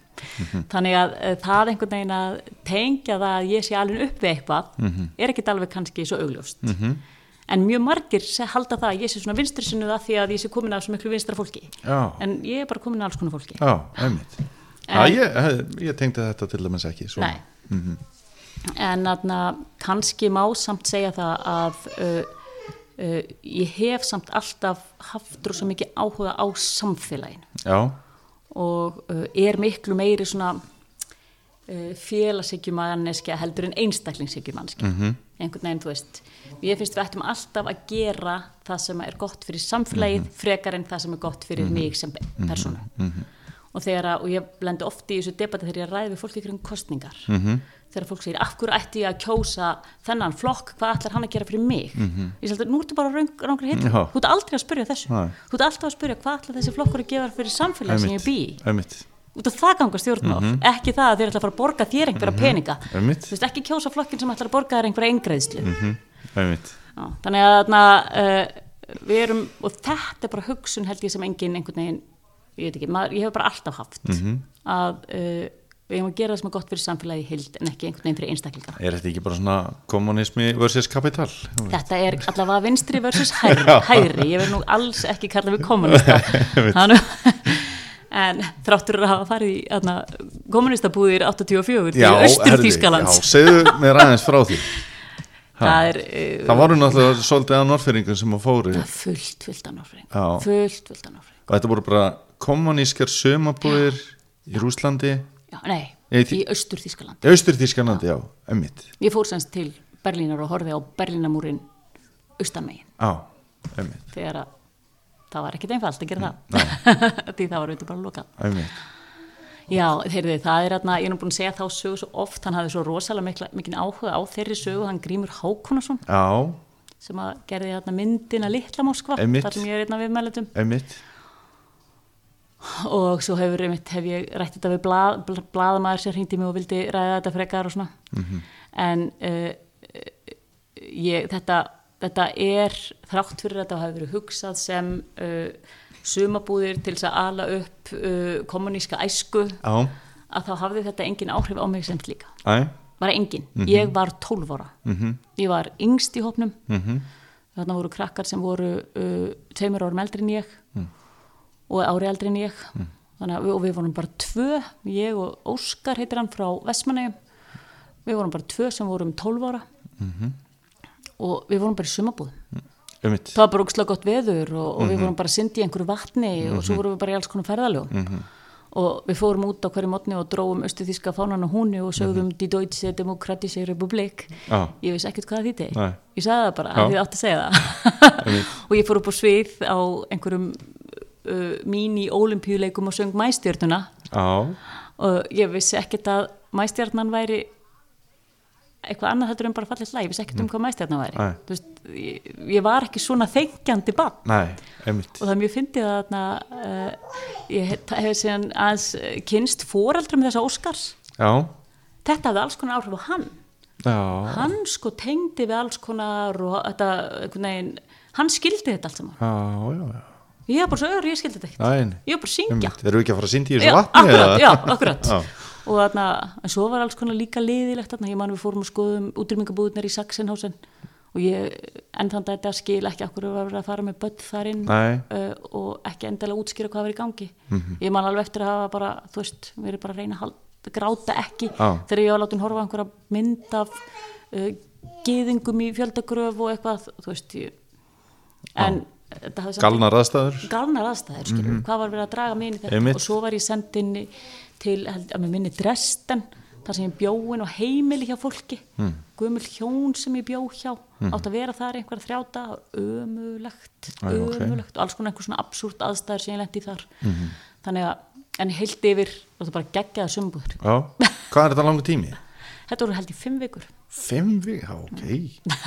þannig að uh, það einhvern veginn að tengja það að ég sé alveg upp við eitthvað er ekkit alveg kannski svo augljóst. En mjög margir halda það að ég sé svona vinstri sinnuð að því að ég sé komin af svo miklu vinstra fólki. Já, en ég er bara komin af alls konar fólki. Já, einmitt. En- já, ég, ég tengdi þetta til dæmis ekki. Nei. En aðna, kannski má samt segja það að uh, uh, ég hef samt alltaf haft rosa mikið áhuga á samfélaginu já, og uh, er miklu meiri svona uh, félagshyggjumanneski heldur en einstaklingshyggjumanneski Mhm. einhvern veginn, þú veist ég finnst við ættum alltaf að gera það sem er gott fyrir samfélagið Mhm. frekar en það sem er gott fyrir mig sem persónu Mhm. og þegar að, og ég blendi ofti í þessu debati þegar ég ræði við fólki kring kostningar Mhm. Þegar fólk segir af hverju ætti ég að kjósa þennan flokk, hvað ætlar hann að gera fyrir mig? Ég seldi, nú ertu bara rangur hitt þú ert aldrei að spyrja þessu. Nei. þú ert alltaf að spyrja hvað ætlar þessi flokkur að gefa fyrir samfélagi sem ég bý út af það ganga stjórnmál, ekki það að þeir ætla að fara að borga þér einhverja peninga. Mhm. Einmitt. þú veist ekki kjósa flokkin sem ætlar að borga þér einhverja eingreðslu Mhm. Þannig að þarna, uh, við erum, og þetta er bara hugsun held ég sem engin einhvern veginn, ég veit ekki, maður, ég að við hefum að gera það sem er gott fyrir samfélagi hild en ekki einhvern veginn fyrir einstaklinga. Er þetta ekki bara svona kommunismi versus kapital? Þetta er <laughs> allavega vinstri versus hægri, <laughs> hægri. ég vil nú alls ekki kalla við kommunista. <laughs> En þráttur að hafa farið í kommunistabúðir 84 til austur Þýskalands. Já, segðu mér aðeins frá því. Það er uh, Það voru náttúrulega svolítið að norðfyrringum sem að er fullt, fullt af norfring. Já. Fullt, fullt af norfring. og þetta voru bara kommunískar sömabúðir í Rúslandi, Já, nei, veit- í austur Þýskaland. í austur-Þískanandi, já, emmitt. Ég fór semst til Berlínar og horfði á Berlínamúrin austanmegin Já, emmitt, þegar að það var ekkit einfalt að gera það <laughs> því það var auðvitað bara lokað. emmitt. Já, heyrðu, það er hérna, ég er nú búin að segja þá sögu svo oft, hann hafði svo rosalega mikla, mikinn áhuga á þeirri sögu, hann Grímur Hákonason Já, sem að gerði hérna myndina Litla Moskva, Einmitt. þar sem ég er einna viðmælutum emmitt. Og svo hefur einmitt, hef ég rætt þetta við blað, bl- blaðamaður sem hringdi mig og vildi ræða þetta frekar og svona. En uh, ég, þetta, þetta er þrátt fyrir að þetta hafi verið hugsað sem uh, sumabúðir til þess að ala upp uh, kommuníska æsku Já, að þá hafði þetta engin áhrif á mig sem slíka. Æ, bara engin, ég var 12 ára. Mhm, ég var yngst í hópnum. Mhm, þarna voru krakkar sem voru uh, tveimur árum eldri en ég og ári eldri en ég. Þannig að við, og við vorum bara tvö ég og Óskar heitir hann frá Vestmannegjum við vorum bara tvö sem vorum 12 ára. Og við vorum bara í sumabúðum emmitt. það var bara ógslag gott veður og, og við vorum bara syndi í einhverju vatni og svo vorum við bara í alls konar ferðalögum. Og við fórum út á hverju mótni og dróum austu þíska fánan á húni og sögðum Die Deutsche Demokratische Republik. Já. ég veist ekkert hvað það þýtti Nei. ég sagði það bara, Já. að þið átti að segja það. <laughs> Og ég fór upp á svið á einhverjum uh, mín í ólimpíuleikum og söng mæstjörnuna Já, og ég vissi ekkert að mæstjörnan væri eitthvað annað heldur en bara fallið slag, ég vissi ekkert um hvað mæstjörnan væri. Veist, ég, ég var ekki svona þengjandi bann og það er mjög fyndið að þarna, uh, ég hef, síðan aðeins uh, kynst foreldrum þessa Óskars. Já, þetta hafði alls konar áhrif á hann. Já, hann sko tengdi við alls konar og þetta, einhvern veginn hann skildi þetta allt saman. Já, já, já. Ég var bara svo öður, ég skildi þetta ekkert. Ég var bara að syngja. Erum við ekki að fara að syndi í þessu vatni? akkurat, já, akkurat. Og þarna, en svo var alls konar líka liðilegt þarna, ég man við fórum og skoðum útrýmingabúðunar í Sachsenhausen og ég enn þann þetta skil ekki okkur að vera að fara með börn þar inn uh, og ekki endilega útskýra hvað var í gangi. Mhm. ég man alveg eftir að hafa bara þú veist, verið bara að reyna að halda, gráta ekki Já. þegar ég var látin horfa á einhverja mynd af uh, geðingum í fjöldagröf og eitthvað, þú veist ég, en samt Galnar aðstæður? galnar aðstæður, skilur, hvað var verið að draga mig inn í þetta? Og svo var ég sendin til, að minni Dresden þar sem ég bjóin og heimili hjá fólki. Mm. gömul hjón sem ég bjó hjá. Átt að vera þar einhverja þrjáta ömulegt, ömulegt og alls konar einhver svona absúrt aðstæður sem ég lendi þar. Þannig að, en heilt yfir og það bara geggjaða sumbúður Já, hvað er þetta langur tími? <laughs> þetta voru held í fimm vikur Fimm vik, já, ok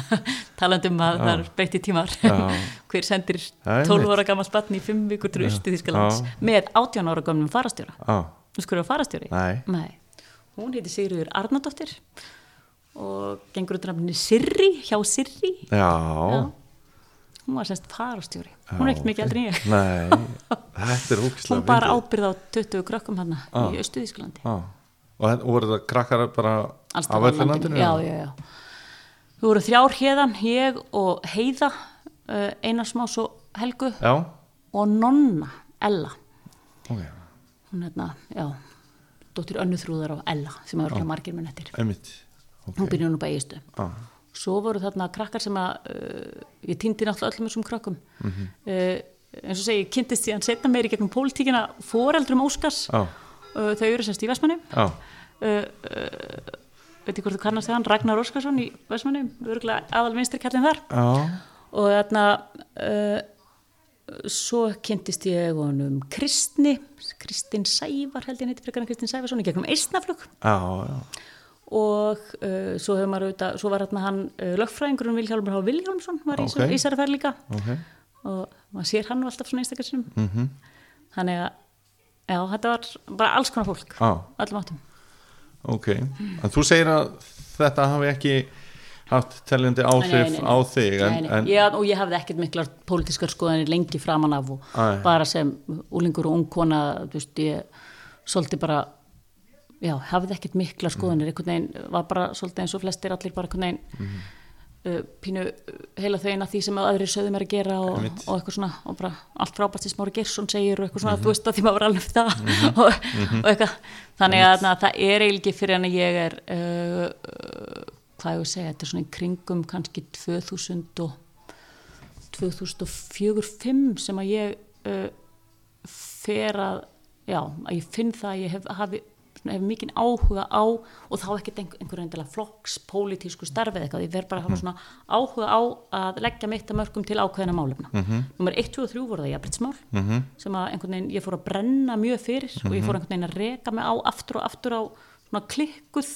<laughs> talandi um að það er breytti tímar Já. <laughs> hver sendir Já, 12 einmitt. ára gammal spann í fimm vikur til Já. með 18 ára gamlum farastjóra Já, Þú skurðu að farastjóri? Nei. Hún heiti Sigriður Arnardóttir og gengur út nafni Sirri, hjá Sirri. já, Hún var semst farastjóri. Hún er ekkert mikið en ég. Nei, þetta er ógislega Hún bara ábyrð á 20 krökkum hann í Östuðísklandi. Já, og voru þetta krakkar bara á öllu landinu. Já, já, já. Við vorum þrjár hérðan, ég og Heiða, uh, Einarsmás og Helgu Já, og Nonna, Ella. ok, Hún hérna, já, dóttir Önnu Þrúðar og Ella sem er ekki margir minn eftir. einmitt Hún byrjuði nú bara eigistu. Já, svo voru þarna krakkar sem að uh, ég týndi náttúrulega öllum þessum krakkum Mhm. uh, eins og segi, ég kynntist síðan setna meiri gegnum pólitíkina foreldrum Óskars já, uh, þau eru semst í Vestmanni já, uh, uh, veit ekki hvort þú kannast þegar Ragnar Óskarsson í Vestmanni örgulega aðal vinstri kallin þar. Já, og þarna uh, svo kynntist ég honum Kristni Kristin Sævar held ég heiti frekar en Kristin Sævarsson í gegnum Eistnaflug og uh, svo auðvitað, svo var hérna hann uh, lögfræðingurinn Vilhjálmur H. Vilhjálmsson var í Ok. okay. Ísarferð líka Ok, og maður sér hann alltaf svona einstakarsinum mhm, þannig að já, þetta var bara alls konar fólk já, öllum áttum ok En þú segir að þetta hafi ekki haft teljandi áhrif Nei, nei, nei. á þig en, en Ég, og ég hafði ekkert miklar pólitískar skoðanir lengi framan af og Æ. bara sem úlingur og ungkona þú veist, ég svolítið bara já, hafði ekkert miklar skoðanir einhvern veginn var bara svolítið eins og flestir allir bara einhvern veginn Mhm. uh, pínu uh, heila þegin að því sem aðrir sögðu mér að gera og, og eitthvað svona og bara allt frábært sem Smári Gersson segir og eitthvað svona, Mhm. þú veist að því maður var alveg það <laughs> og, og eitthvað. Þannig að, að það er eiginlega fyrir en að ég er uh, uh, hvað ég að segja, þetta er svona í kringum kannski 2000 og 2004-05 sem að ég uh, fer að já, að ég finn það að ég hef, hafi, svona, hef mikinn áhuga á og þá ekkert einhver, einhver flokks, pólitísku starfið eitthvað, ég verð bara að hafa svona áhuga á að leggja mitt að mörgum til ákveðina málefna. Mm -hmm. Númer 1, 2 og 3 voru það jafnbreytsmál mm -hmm. sem að einhvern veginn ég fór að brenna mjög fyrir og ég fór einhvern veginn að reka mig á aftur og aftur á svona klikkuð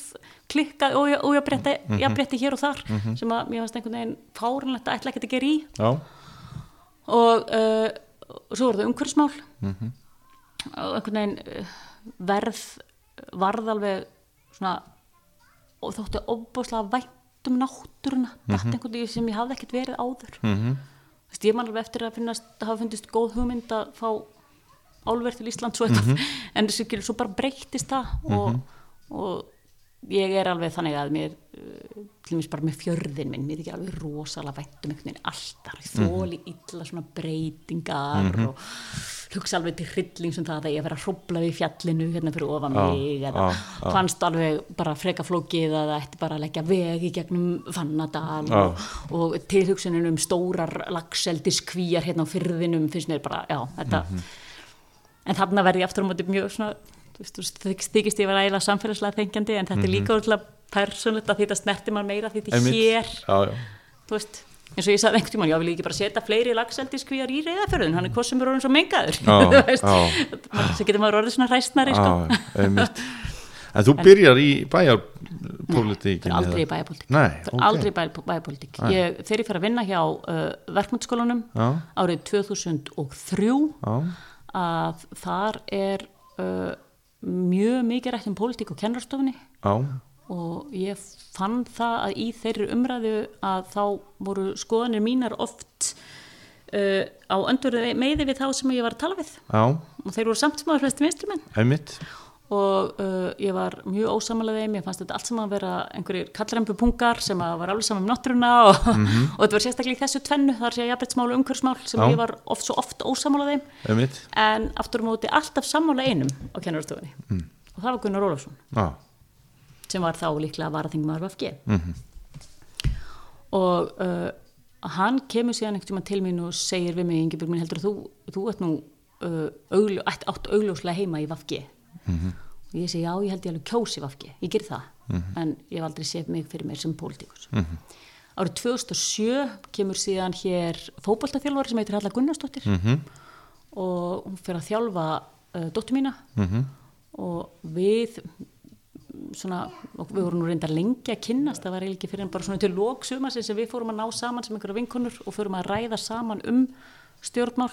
klikkað og, ég breytti, ég breytti hér og þar sem að mér fannst einhvern veginn fárinlegt að ætla ekkert að gera í. Já, og uh, svo voru það umhverfismál. Og einhvern veginn uh, verð varð alveg svona og þótti ofbúslega vænt um náttúruna. Mm -hmm. einhvern veginn sem ég hafði ekkert verið áður. Mm -hmm. Vist, ég man alveg eftir að finnast að hafa fundist góð hugmynd að fá álverð til Ísland svo eitthvað. En þessu ekki svo bara breyttist það og, og ég er alveg þannig að mér uh, til dæmis bara með fjörðin minn mér er ekki alveg rosalega vænt um einhvern veginn alltaf þóli illa svona breytingar og hugsa alveg til hrylling sem það að ég vera að hrópla við fjallinu hérna fyrir ofan Já, mig eða já, já. fannst alveg bara freka flókið að það ætti bara að leggja veg í gegnum Fannadal og, og tilhugsunin um stórar lagseldis kvíjar hérna á fyrðinum finnst mér bara, já, þetta Mhm. en þarna verði ég aftur á móti mjög svona þú veist, þú þykist- ég vera eiginlega samfélagslega þengjandi en þetta er líka úrlega persónlegt að þetta snerti mann meira því þetta er Mhm. hér. Já, já, þú veist, eins og ég sagði einhvern tímann já, vil ég ekki bara setja fleiri lagseldiskvíjar í reyðafjörðun hann er hvað sem er orðin svo mengaður já. <laughs> svo getur maður orðið svona hræstnari sko. En þú <laughs> byrjar í bæjarpolítíkin aldrei í bæjarpolítik Nei, Það er ok. aldrei í bæ- bæjarpolítik ég, þegar ég fer að vinna hjá uh, verkmyndsskólanum árið 2003 Já, að þar er uh, mjög mikið rætt um pólitík og kennarstofunni já, og ég fann það að í þeirri umræðu að þá voru skoðanir mínar oft uh, á öndur meði við þá sem ég var að tala við. Já, og þeir voru samt sem að flesti vinstrimenn einmitt og uh, ég var mjög ósamalega þeim, ég fannst þetta allt saman að vera einhverjir kallrempupungar sem að var alveg saman um náttúruna og, <laughs> og þetta var sérstaklega í þessu tvennu, þar sé jafnbrettsmál og umhverfsmál sem Já. ég var oft svo oft ósamalega þeim. Einmitt, en aftur á móti alltaf sammála einum á kennarastofunni. Og það var Gunnar Ólafsson. Já, sem var þá líklega varaþingmaður VFG og uh, hann kemur síðan einhvern tímann til mín og segir við mig Ingeborg minn heldur að þú, þú ert nú uh, augljó, átt augljóslega heima í VFG og ég segi já ég held ég alveg kjósi VFG, ég ger það. En ég hef aldrei séð mig fyrir mér sem pólitíkus árið 2007 kemur síðan hér fótboltaþjálfari sem heitir Halla Gunnarsdóttir. Mhm, og hún fyrir að þjálfa uh, dóttur mína. Mhm, og við svona, og við vorum nú reyndar lengi að kynnast, það var eiginlega ekki fyrir en bara svona til lóksumarsins sem við fórum að ná saman sem einhverja vinkonur og fórum að ræða saman um stjórnmál.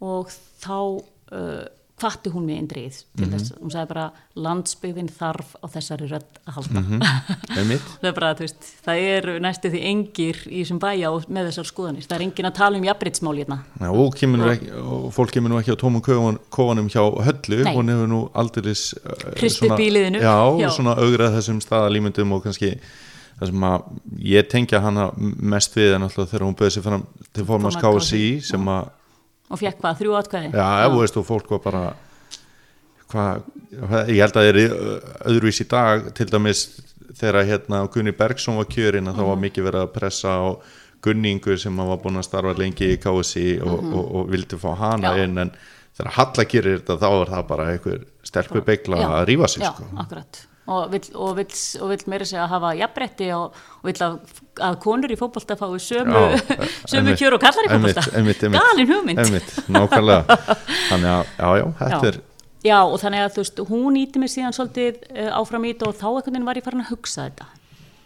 Og þá uh, hvatti hún mig eindrið til þess, hún sagði bara landsbyggðin þarf á þessari rödd að halda. Einmitt. <laughs> Það er bara, þú veist, það eru næstu því engir í þessum bæja og með þessar skoðanir. Það er engin að tala um jafnbreytsmál hérna. Og, og fólk kemur nú ekki á tómum kóan, kóanum hjá höllu. Nei. hún hefur nú aldeilis uh, Hrist upp svona- í liðinu. já, Já. svona augrað þessum staðalímyndum og kannski það sem að ég tengja hana mest við en alltaf þegar hún bauði sig fram til formans Formanns KSI sem að og fekk hvað, þrjú atkvæði já, já. veist og fólk var bara hvað, ég held að það er öðruvís í dag til dæmis þegar hérna Gunni Bergson var kjörinn að þá var mikið verið að pressa á Gunningu sem var búin að starfa lengi í KSI og, og, og vildi fá hana Já. inn en þegar Halla gerir þetta þá er það bara einhver stelpu beigla Já, að rífa sig já, sko. akkurat og vill, og vill, og vill meira segja að hafa jafnbretti og, og vill að, að konur í fótbolta fái sömu, Já, <laughs> sömu kjör og kallar í einmitt. galin hugmynd <laughs> þannig að, já, já, þetta er Já, og þannig að þú veist, hún íti mig síðan svolítið uh, áfram í þetta og þá veginn var ég farin að hugsa þetta.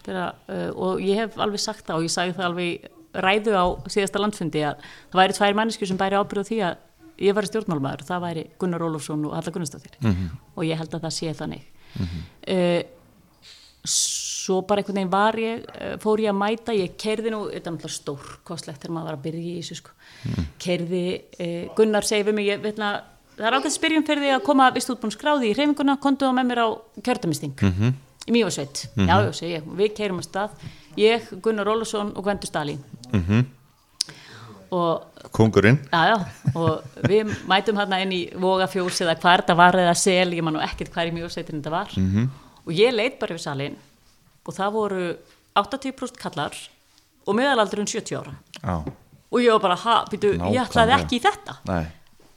Þegar, uh, og ég hef alveg sagt það og ég sagði það alveg ræðu á síðasta landfundi að það væri tvær mannesku sem bæri ábyrðu því að ég væri stjórnmálmaður það væri Gunnar Ólafsson og Halla Gunnarsdóttir Mhm. og ég held að það sé þannig. Uh, svo bara einhvern veginn var ég, uh, fór ég að mæta, ég kerði nú, þetta er náttúrulega stór kostlegt þegar maður var að byrja í þessu sko, kerði, uh, Gunnar segi við mig, ég veitna, það er ákveð spyrjum fyrir því að koma vist útbúin skráði í reyfinguna, kontu á með mér á kjördamisting Mhm. í Mjósveit, já, já, segi ég, við keirum að stað, ég, Gunnar Ólafsson og Gvendur Stalín. Mhm. Kongurinn Já, já, og við mætum hérna inn í Vogafjós eða hvað þetta var eða sel, ég man nú ekkert hvað í mjósveitin þetta var. -hmm. og ég leit bara við salin og það voru 80% kallar og meðalaldurinn 70 ára. Já, og ég var bara, ha, býtu, ég ætlaði ekki í þetta. Nei,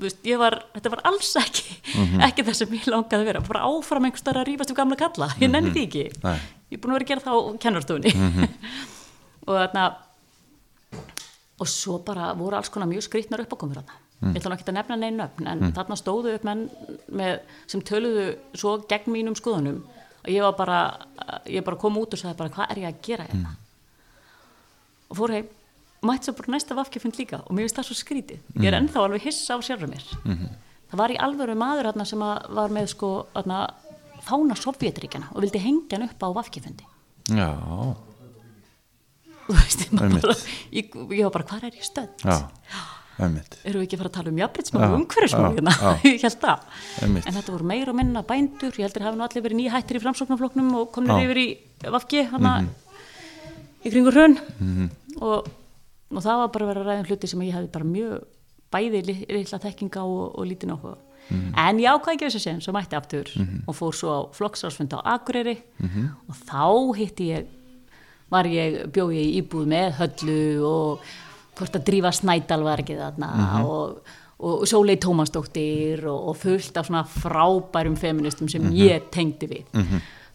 veist, var, þetta var alls ekki <laughs> ekki það sem ég langaði að vera. Bara áfram einhvers staðar að rífast um gamla kalla. Ég nenni því ekki, Nei. ég er búin að vera að gera það á kennarstofunni <laughs> og þarna og svo bara voru alls konar mjög skrýtnar uppákomur þarna. Ég ætla ekki að nefna neinn nöfn en þarna stóðu upp menn með, sem töluðu svo gegn mínum skoðunum. Og ég var bara ég bara kom út og sagði bara hvað er ég að gera hérna? Og fór heim. Mætti svo bara næsta vafkjöfund líka og mér finnst það svo skrítið ég er ennþá alveg hissa á sjálfur mér. Það var í alvöru maður hérna sem að var með sko hérna, fána Sovjetríkjana og vildi hengja hann upp á vafkjöfundi já, veist, bara, ég, ég var bara, hvað er ég <gasps> einmitt Erum við ekki að fara að tala um jafnbreytsmál Já, og umhverfismál já, hérna? <laughs> ég held. Einmitt. En þetta voru meira og minna bændur, ég heldur hafi nú allir verið nýhættir í framsóknarflokknum og komnir Já. Yfir í Vafki, hana, í kringur hrun. og, og það var bara að vera að ræða um hluti sem ég hefði bara mjög bæði li- litla þekkinga og, og lítið nokkuð. Mhm. En ég ákvæði ekki þessu sem, svo mætti aftur og fór svo á flokksrársfund á Akureyri Mhm. og þá hitti ég var ég, bjó ég íbúð með höllu og hvort að drífa snædal var ekki þarna Mhm. og, og Sólei Tómasdóttir og, og fullt af svona frábærum feministum sem Mhm. ég tengdi við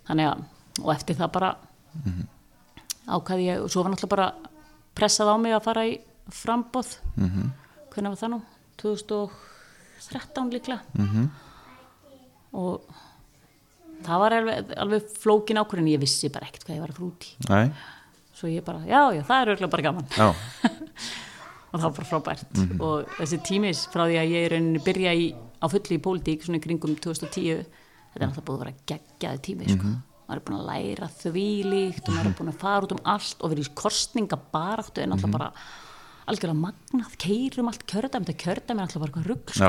þannig að, og eftir það bara Mhm. ákvæði ég og svo var náttúrulega bara pressað á mig að fara í frambóð Mhm. hvernig var það nú? 2013 líklega Mhm. og það var alveg, alveg flókin ákvörðin ég vissi bara ekkert hvað ég var að í. Nei, svo ég bara, já, já, það er auðvitað bara gaman. <laughs> Og það var bara frábært. Og þessi tímis frá því að ég er rauninni byrja í, á fulli í pólitík svona kringum 2010 þetta er náttúrulega búið að vera geggjaði tími sko. maður er búin að læra þvílíkt og maður er búin að fara út um allt og verið í kostningabaráttu er náttúrulega bara algjörlega magnað, keirum allt kjördæmi, þetta kjördæmi er náttúrulega bara eitthvað rugg sko.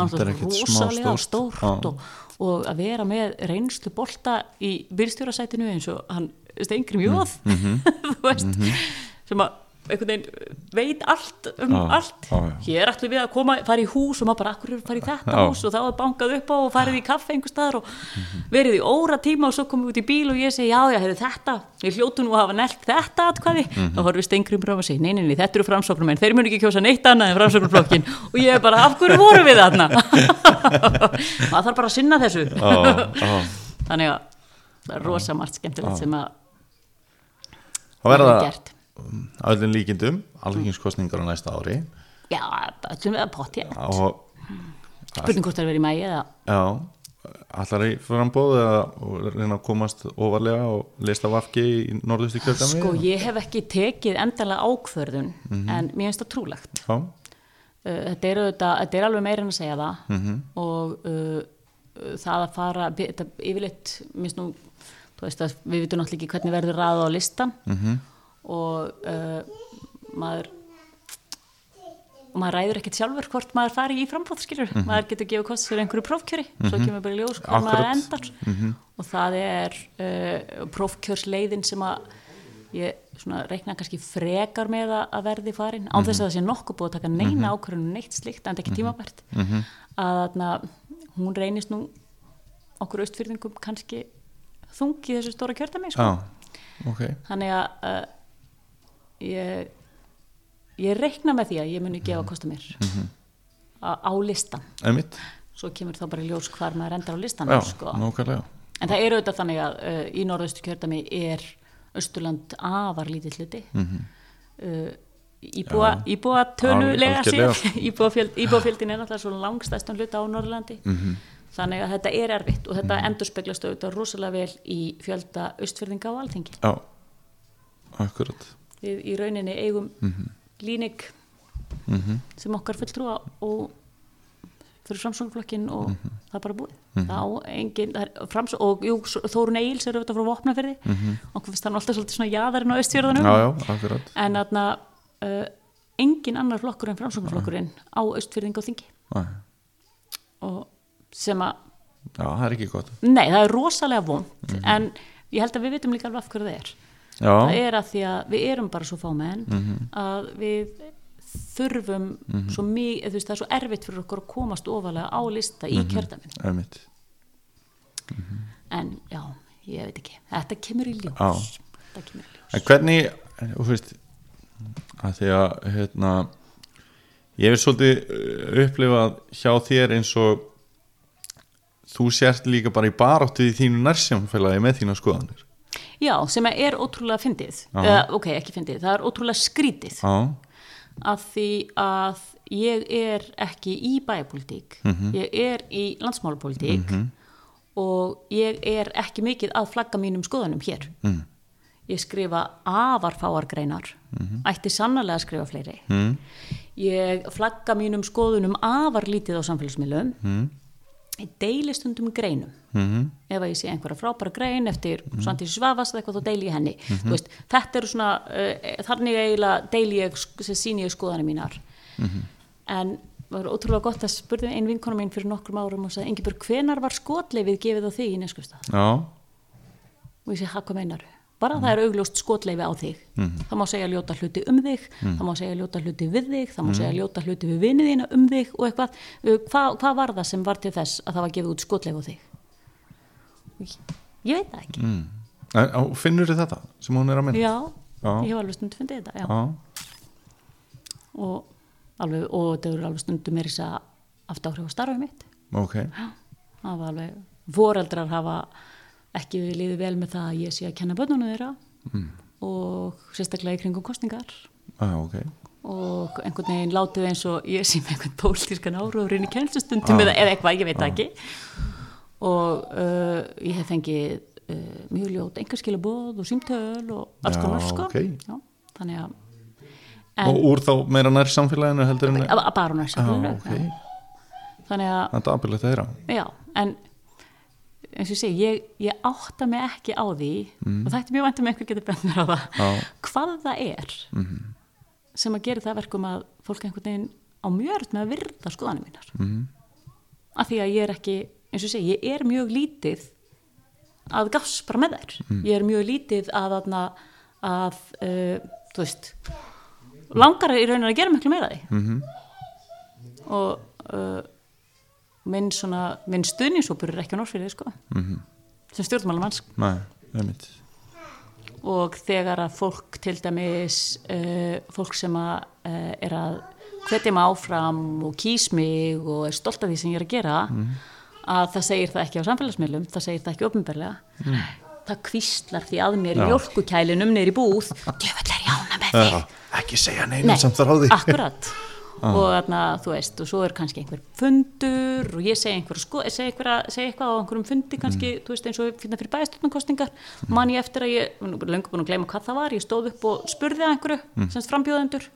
Það er smá rosalega stórt. stórt og, og að vera með reynslu bolta í byrstjórasætinu eins og hann Steingri Mjóð <laughs> þú veist sem að veginn veit allt um Já, allt. já. hér ætlum við að koma, fara í hús og maður bara, akkur fara í þetta Já. hús? Og þá er bankað upp á og farið í kaffe einhver staðar og verið í óra tíma og svo komum við út í bíl og ég segi, já, já, þetta við hljótu nú að hafa nelt þetta atkvæði. Mhm. þá horfum við stengrum og segi, nei, nei, nei, þetta eru framsóknum en þeir munu ekki kjósa neitt annað en framsóknarflokkin og ég er bara, af hverju vorum við þarna? <laughs> Maður þarf bara að sinna þessu. Þannig að það er rosa margt skemmtilegt sem að það verða að öllum líkindum alþingiskostningar á næsta ári. Já, öllum við að og spurning hvort það er verið í mægi eða já, allar í frambóð og reyna að komast ofarlega og lista vafki í norðustu kjöldami Sko, ég hef ekki tekið endalega ákvörðun en mér finnst það trúlegt. já, Uh, þetta, er auðvitað, þetta er alveg meira en að segja það. Og uh, það að fara, þetta yfirleitt, nú, veist að við vitum náttúrulega ekki hvernig verður ræða á listan -hmm. Og uh, maður maður ræður ekkert sjálfur hvort maður fari í frambóðskilur maður getur gefið kost fyrir einhverju prófkjöri svo kemur bara ljós hvað maður endar. Og það er uh, prófkjörsleiðin sem að ég svona reikna kannski frekar með að- að verði farin án þess að það sé nokkuð búið að taka neina ákvörðun um neitt slíkt en ekki tímabært. Að þarna, hún reynist nú okkur austfyrðingum kannski þungi þessu stóra kjördæmi sko. já, ok. Þannig að uh, ég ég reikna með því að ég muni gefa kosta mér. Á, á listan einmitt. Svo kemur þá bara ljós hvar maður endar á listan Já, sko. en það er auðvitað þannig að uh, í norðaustu kjördami er Östurland afar lítill hluti. Mm -hmm. uh, íbúa, íbúa tölulega sér <laughs> íbúafjöld, íbúafjöldin er náttúrulega svo langstæstum hluta á Norðurlandi. Mhm. -hmm. þannig að þetta er erfitt og þetta mm -hmm. endur speglast auðvitað rosalega vel í fjölda austfyrðinga á alþingi. Já, akkurat við í rauninni eigum Mhm. línig sem okkar fulltrúa og fyrir framsóknflokkin og Mhm. það er bara búið. Þá engin, það er frams og jú, Þórun Eils er auðvitað frá Vopnafyrði okkur finnst hann alltaf svolítið svona jaðarinn á austfjörðunum Mhm. Já, já, akkurat. En þarna uh, engin annar flokkur en framsóknflokkurinn á austfyrðing og þingi. Og sem að, Já, það er ekki gott. Nei það er rosalega vond Mhm. en ég held að við vitum líka alveg af hverju það er Já, það er að því að við erum bara svo fámenn að við þurfum svo mjög, þú veist það er svo erfitt fyrir okkur að komast ofalega á lista í kjördaminn einmitt. En já, ég veit ekki. Þetta kemur í ljós. Þetta kemur í ljós. En hvernig, þú veist að því að hérna, ég hef svolítið uh, upplifað hjá þér eins og þú sért líka bara í baráttu í þínu nærsjónfélagi með þína skoðanir já, sem er ótrúlega fyndið. Eða, ok, ekki fyndið, það er ótrúlega skrítið. Já, að því að ég er ekki í bæjarpolítík ég er í landsmálapolítík og ég er ekki mikið að flagga mínum skoðunum hér. Mm. ég skrifa afar fáar greinar. Ætti sannarlega að skrifa fleiri. Mm. ég flagga mínum skoðunum afar lítið á samfélagsmiðlum. Mm. Ég deili stundum greinum. Mm. ef að ég sé einhverja frábæra grein eftir mm. Svandísi Svavast eða eitthvað þá deili ég henni. Þú veist, þetta eru svona uh, þannig eiginlega deili ég síni ég skoðanir mínar. En það var ótrúlega gott að spurði ein vinkona mín fyrir nokkrum árum og sagði Ingibjörg, hvenar var skotleifið gefið á þig í neskustaf? Já, og ég sé, hvað meinar bara það er augljóst skotleifi á þig. Það má segja ljóta hluti um þig það má segja ljóta hluti við þig það má segja ljóta hluti við vinið þína um þig og eitthvað, Uh, hvað hva var það sem var til þess að það var gefið út skotleifi á þig? Ég, ég veit það ekki. Mm. en, Finnur þið þetta sem hún er að minna? já, Já. ég hef alveg stund fundið þetta og, alveg, og þetta eru alveg stundum er þess að haft áhrif á starfið mitt. Ok, það var alveg, foreldrar hafa ekki liðið vel með það að ég sé að kenna bönnunum þeirra og sérstaklega í kringum kostningar ah, ok. Og einhvern veginn látið eins og ég sé með einhvern pólitískan áróðurinn í kennslustundum eða, eða eitthvað, ég veit það ekki. Og uh, ég hef fengið uh, mjög ljót engarskilabóð og símtöl og alls konar sko. ok. Já, þannig að Og en, úr þá meira nær samfélaginu heldur en bara Já, samfélaginu ok, þannig að þetta er aðbyrlega þeirra Já, en eins og ég segi, ég, ég átta mig ekki á því og það ætti mjög vantum einhver getur bent mér á það Já. hvað það er sem að gera það verkum að fólk einhvern veginn á mjörð með að virða skoðanir mínar mm. af því að ég er ekki eins og ég segi, ég er mjög lítið að gafs bara með þær ég er mjög lítið að að, að uh, þú veist langar í raunin að gera miklu meira því -hmm. og uh, minn svona minn stuðningshópur er ekki á Norrfyrði sko. -hmm. sem stjórnmálamanns. Nei, einmitt. Og þegar að fólk til dæmis uh, fólk sem að uh, er að hvetja mig áfram og kýs mig og er stolt af því sem ég er að gera að það segir það ekki á samfélagsmiðlum það segir það ekki ofnbærlega það kvíslar því að mér í Já. jólkukælinum neyri búð. <laughs> Djöfull er ég ána með Já, Ekki segja neinum samt þar á því. akkurat <laughs> og þarna, þú veist, og svo er kannski einhver fundur og ég segi einhver sko, segi, einhver, segi eitthvað á einhverjum fundi kannski, þú veist, eins og finna fyrir bæðastjórnarkostningar mm. man ég eftir að ég, löngu búin að gleyma hvað það var, ég stóð upp og spurði að einhverju, mm. semst frambjóðendur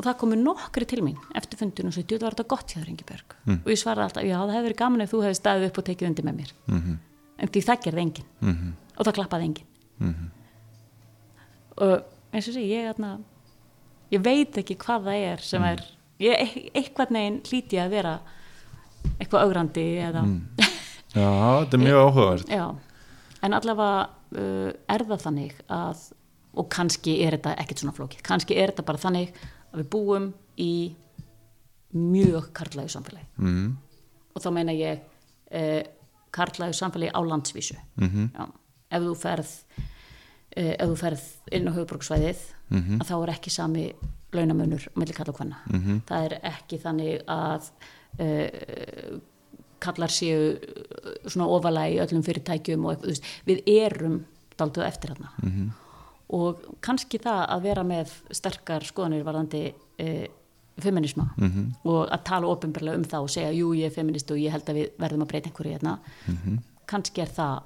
og það komu nokkri til mín eftir fundinu og svo, djúð var þetta gott hjá þér Ingibjörg? Og ég svaraði alltaf, já það hefði verið gaman ef þú hefði staðið upp og tekið undir með mér. -hmm. en því það gerði enginn. -hmm. og það klappaði enginn. Og eins og sé ég, ég veit ekki hvað það er sem er ég, e- eitthvað neginn hlýti ég að vera eitthvað augrandi eða <laughs> Já, þetta er mjög áhugavert já, en allavega uh, er það þannig að og kannski er þetta ekkert svona flókið kannski er þetta bara þannig að við búum í mjög karlægu samfélagi mm. og þá meina ég uh, karlægu samfélagi á landsvísu Mhm. já, ef þú ferð uh, ef þú ferð inn á höfuborgsvæðið Mhm. að þá er ekki sami launamunur mellir kalla og hvenna Mhm. það er ekki þannig að uh, kallar séu uh, svona ofalega í öllum fyrirtækjum og eitthvað, við erum daldið eftir þarna Mhm. og kannski það að vera með sterkar skoðanir varðandi uh, feminisma Mhm. og að tala ofinbarlega um það og segja jú ég er feminist og ég held að við verðum að breyta einhverju hérna Mhm. kannski er það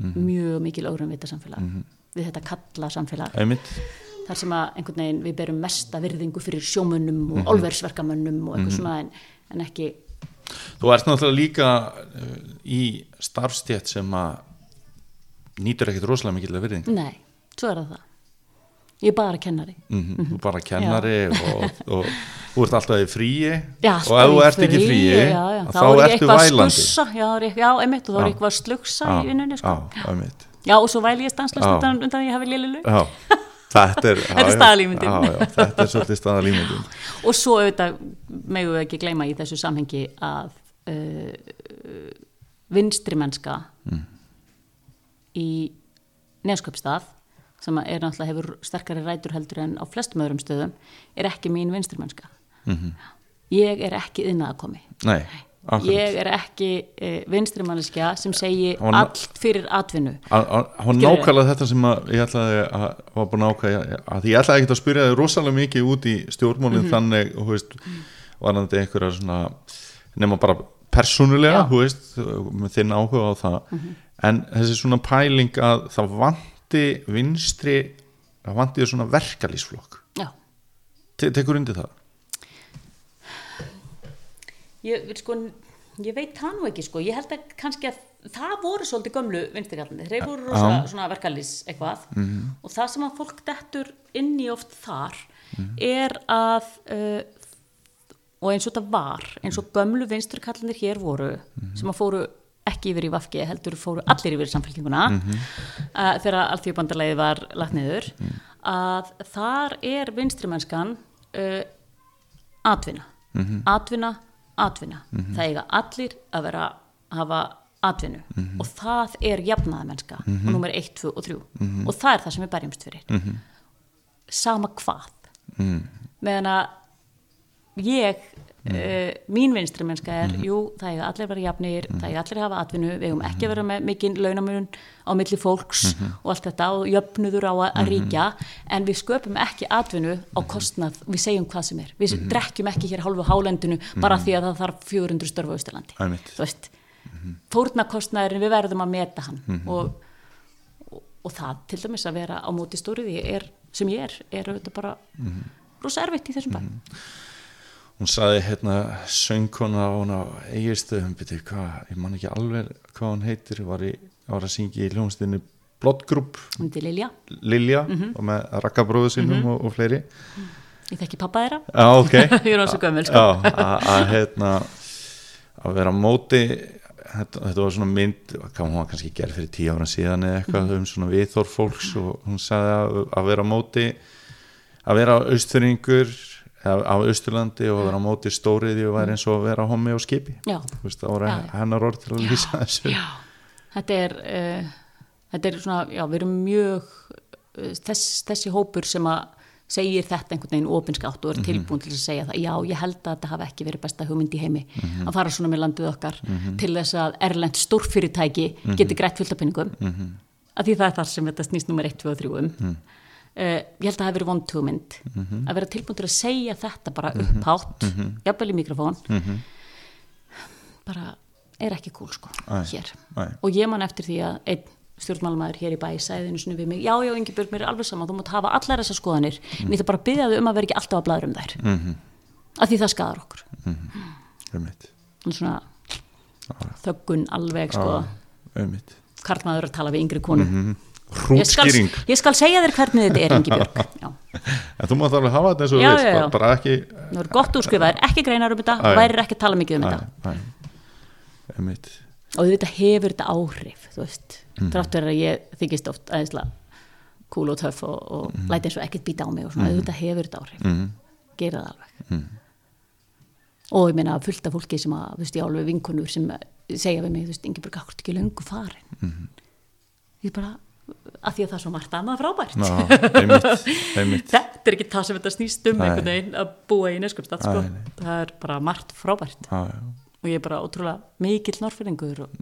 mjög mikil órum vita samfélag Mhm. við þetta kalla samfélag einmitt þar sem að einhvern veginn við berum mesta virðingu fyrir sjómönnum og Mhm. álversverkamönnum og eitthvað svona en, en ekki Þú ert náttúrulega líka uh, í starfstétt sem að nýtur ekkit rosalega mikil að virðing nei, svo er það það. Ég er bara kennari. Mm Þú er bara kennari og, og <laughs> þú ert alltaf í fríi Já, og ef þú ert ekki í fríi já, já. þá, þá er ertu að vælandi. já, einmitt, og þá er eitthvað að slugsa í vinnunni sko. já, einmitt. Já, og svo væli ég stanslast Já. undan, undan ég hafi já, <laughs> þetta er, er staðalímyndin. þetta er svolítið staðalímyndin <laughs> og svo auðvitað megum við ekki gleyma í þessu samhengi að uh, vinstri mennska Mm. í nefnskapstað sem er náttúrulega hefur sterkari rætur heldur en á flestum öðrum stöðum er ekki mín vinstri mennska Mhm. ég er ekki innað að komi Nei, akkurat. Ég er ekki uh, vinstri manneskja sem segi Hún- allt fyrir atvinnu. Hún nákvæmlega þetta sem að ég ætlaði að að að ég ætlaði ekki að spyrja þig rosalega mikið út í stjórnmálinn Mhm. þannig, þú veist, varandi einhverja svona, nema bara persónulega. Mhm. þú veist, með þinn áhuga á það, en þessi svona pæling að það vanti vinstri, það vanti svona verkalýsflokk, tekur undir það ég, sko, ég veit það nú ekki sko, ég held að kannski að það voru svolítið gömlu vinstrikallinni, þeir voru rosa svona verkalýs eitthvað. Og það sem að fólk dettur inn í oft þar er að uh, og eins og þetta var eins og gömlu vinstrikallinir hér voru sem að fóru ekki yfir í Vafki heldur fóru allir yfir samfélkinguna uh, þegar alþjóðbandarlegið var lagt niður að þar er vinstrimennskan uh, atvinna. Atvinna, atvinna. Það eiga allir að vera að hafa atvinnu. Og það er jafnaðamennska og nummer 1, 2 og 3 og það er það sem við berjumst fyrir. Sama hvað. Meðan að ég Uh, mín vinstri mennska er, jú, það eiga allir vera jafnir, það eiga allir hafa atvinnu við eigum ekki að vera með mikinn launamun á milli fólks og allt þetta og jöfnuður á að, að ríkja en við sköpum ekki atvinnu á kostnað við segjum hvað sem er, við drekkjum ekki hér hálfu hálendinu bara því að það þarf 400 störfu á Einmitt. þú veist. Fórnarkostnaðurinn, við verðum að meta hann og, og, og það til dæmis að vera á móti stóriði er, sem ég er, er auðvitað bara rosa erfitt í þessum bæ hún saði hérna söngkona á hún á eigirstöðum byrju, hvað, ég man ekki alveg hvað hún heitir, var, í, var að syngja í hljómsdynni Bloodgroup hún til Lilja, Lilja og með rakkabróðu sínum og, og fleiri. Ég þekki pappa þeirra. Já ok. <laughs> Ég er sko. Já, að, hérna að vera móti þetta, þetta var svona mynd hún var kannski gerð fyrir tíu ára síðan eða eitthvað um svona viðþór fólks og hún sagði að, að vera móti að vera austfyrringur á Austurlandi og vera á móti stóriði og væri eins og vera á homi og skipi. Já, veist, það voru Já. hennar orð til að lýsa þessu. Já, þetta er uh, þetta er svona, já, við erum mjög uh, þess, þessi hópur sem að segir þetta einhvern veginn opinskátt og er tilbúin til þess að segja það, já, ég held að þetta hafi ekki verið besta hugmynd í heimi að fara svona með landið okkar til þess að erlend stórfyrirtæki geti greitt fullt af pinningum að því það er það sem þetta snýst nummer 1, 2 og 3 um uh, ég held að það hafi verið vond hugmynd að vera tilbúin til að segja þetta bara upphátt, jafnvel í mikrofón. Bara er ekki cool sko, Æ, hér. æ. og ég man eftir því að einn stjórnmálmaður hér í bæ sagði einu sinni við mig, já, já, Ingebjörg, mér er alveg sama þú mátt hafa allar þessar skoðanir, en ég það bara þau um að vera ekki alltaf að blæður um þær. Mhm. af því það skadar okkur. Og svona þöggun alveg, sko. Einmitt. karlmaður að tala við yngri konu Hrútskýring. Ég skal segja þér hvernig þetta er, Ingebjörg <laughs> já, en þú mátt alveg hafa þetta eins og þú veist já, já. bara- ekki það er gott úrskrifaðir, ekki greinar um þetta og værir ekki að tala mikið um þetta. Æ, æ. Einmitt. og þetta hefur þetta áhrif þú veist, Mhm. þrátt verið að ég þykist oft aðeinslega cool og töff og, og læti eins og ekkert býta á mig og svona, þetta hefur þetta áhrif. Mhm. gera það alveg. Og ég meina fullt af fólki sem að, þú veist, ég á alveg vinkonur sem segja við mig, þú veist, Ingeborg, akkur að því að það er svo margt annað frábært. Já, einmitt, <laughs> einmitt. þetta er ekki það sem þetta snýst um einhvern veginn að búa í neskjöpstað sko. Það er bara margt frábært. Já, og ég er bara ótrúlega mikill norfyrringur og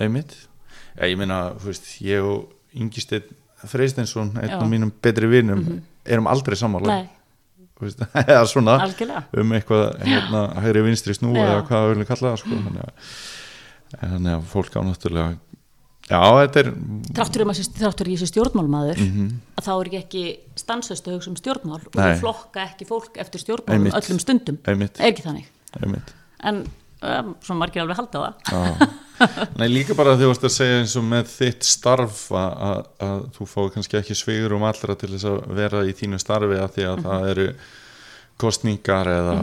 einmitt. Já, ég meina, þú veist, ég og Ingisteinn Freisteinsson, einn af mínum betri vinum, erum aldrei sammála. Nei, Þú veist, <laughs> eða svona algjörlega. um eitthvað hérna, hægri vinstri snú eða hvað við viljum kalla það sko. þannig, að, þannig að fólk á náttúrulega já, þetta er þráttur um að sé- þrátt fyrir ég sé stjórnmálmaður Mhm. að þá er ekki stansast að hugsa um stjórnmál og Nei. ég flokka ekki fólk eftir stjórnmálum Einmitt. öllum stundum Einmitt. er ekki þannig einmitt en um, svona margir alveg halda það Já. <laughs> Nei, líka bara varst að segja eins og með þitt starf að, að, þú fáið kannski ekki svigur um allra til þess að vera í þínu starfi að því að það eru kostningar eða,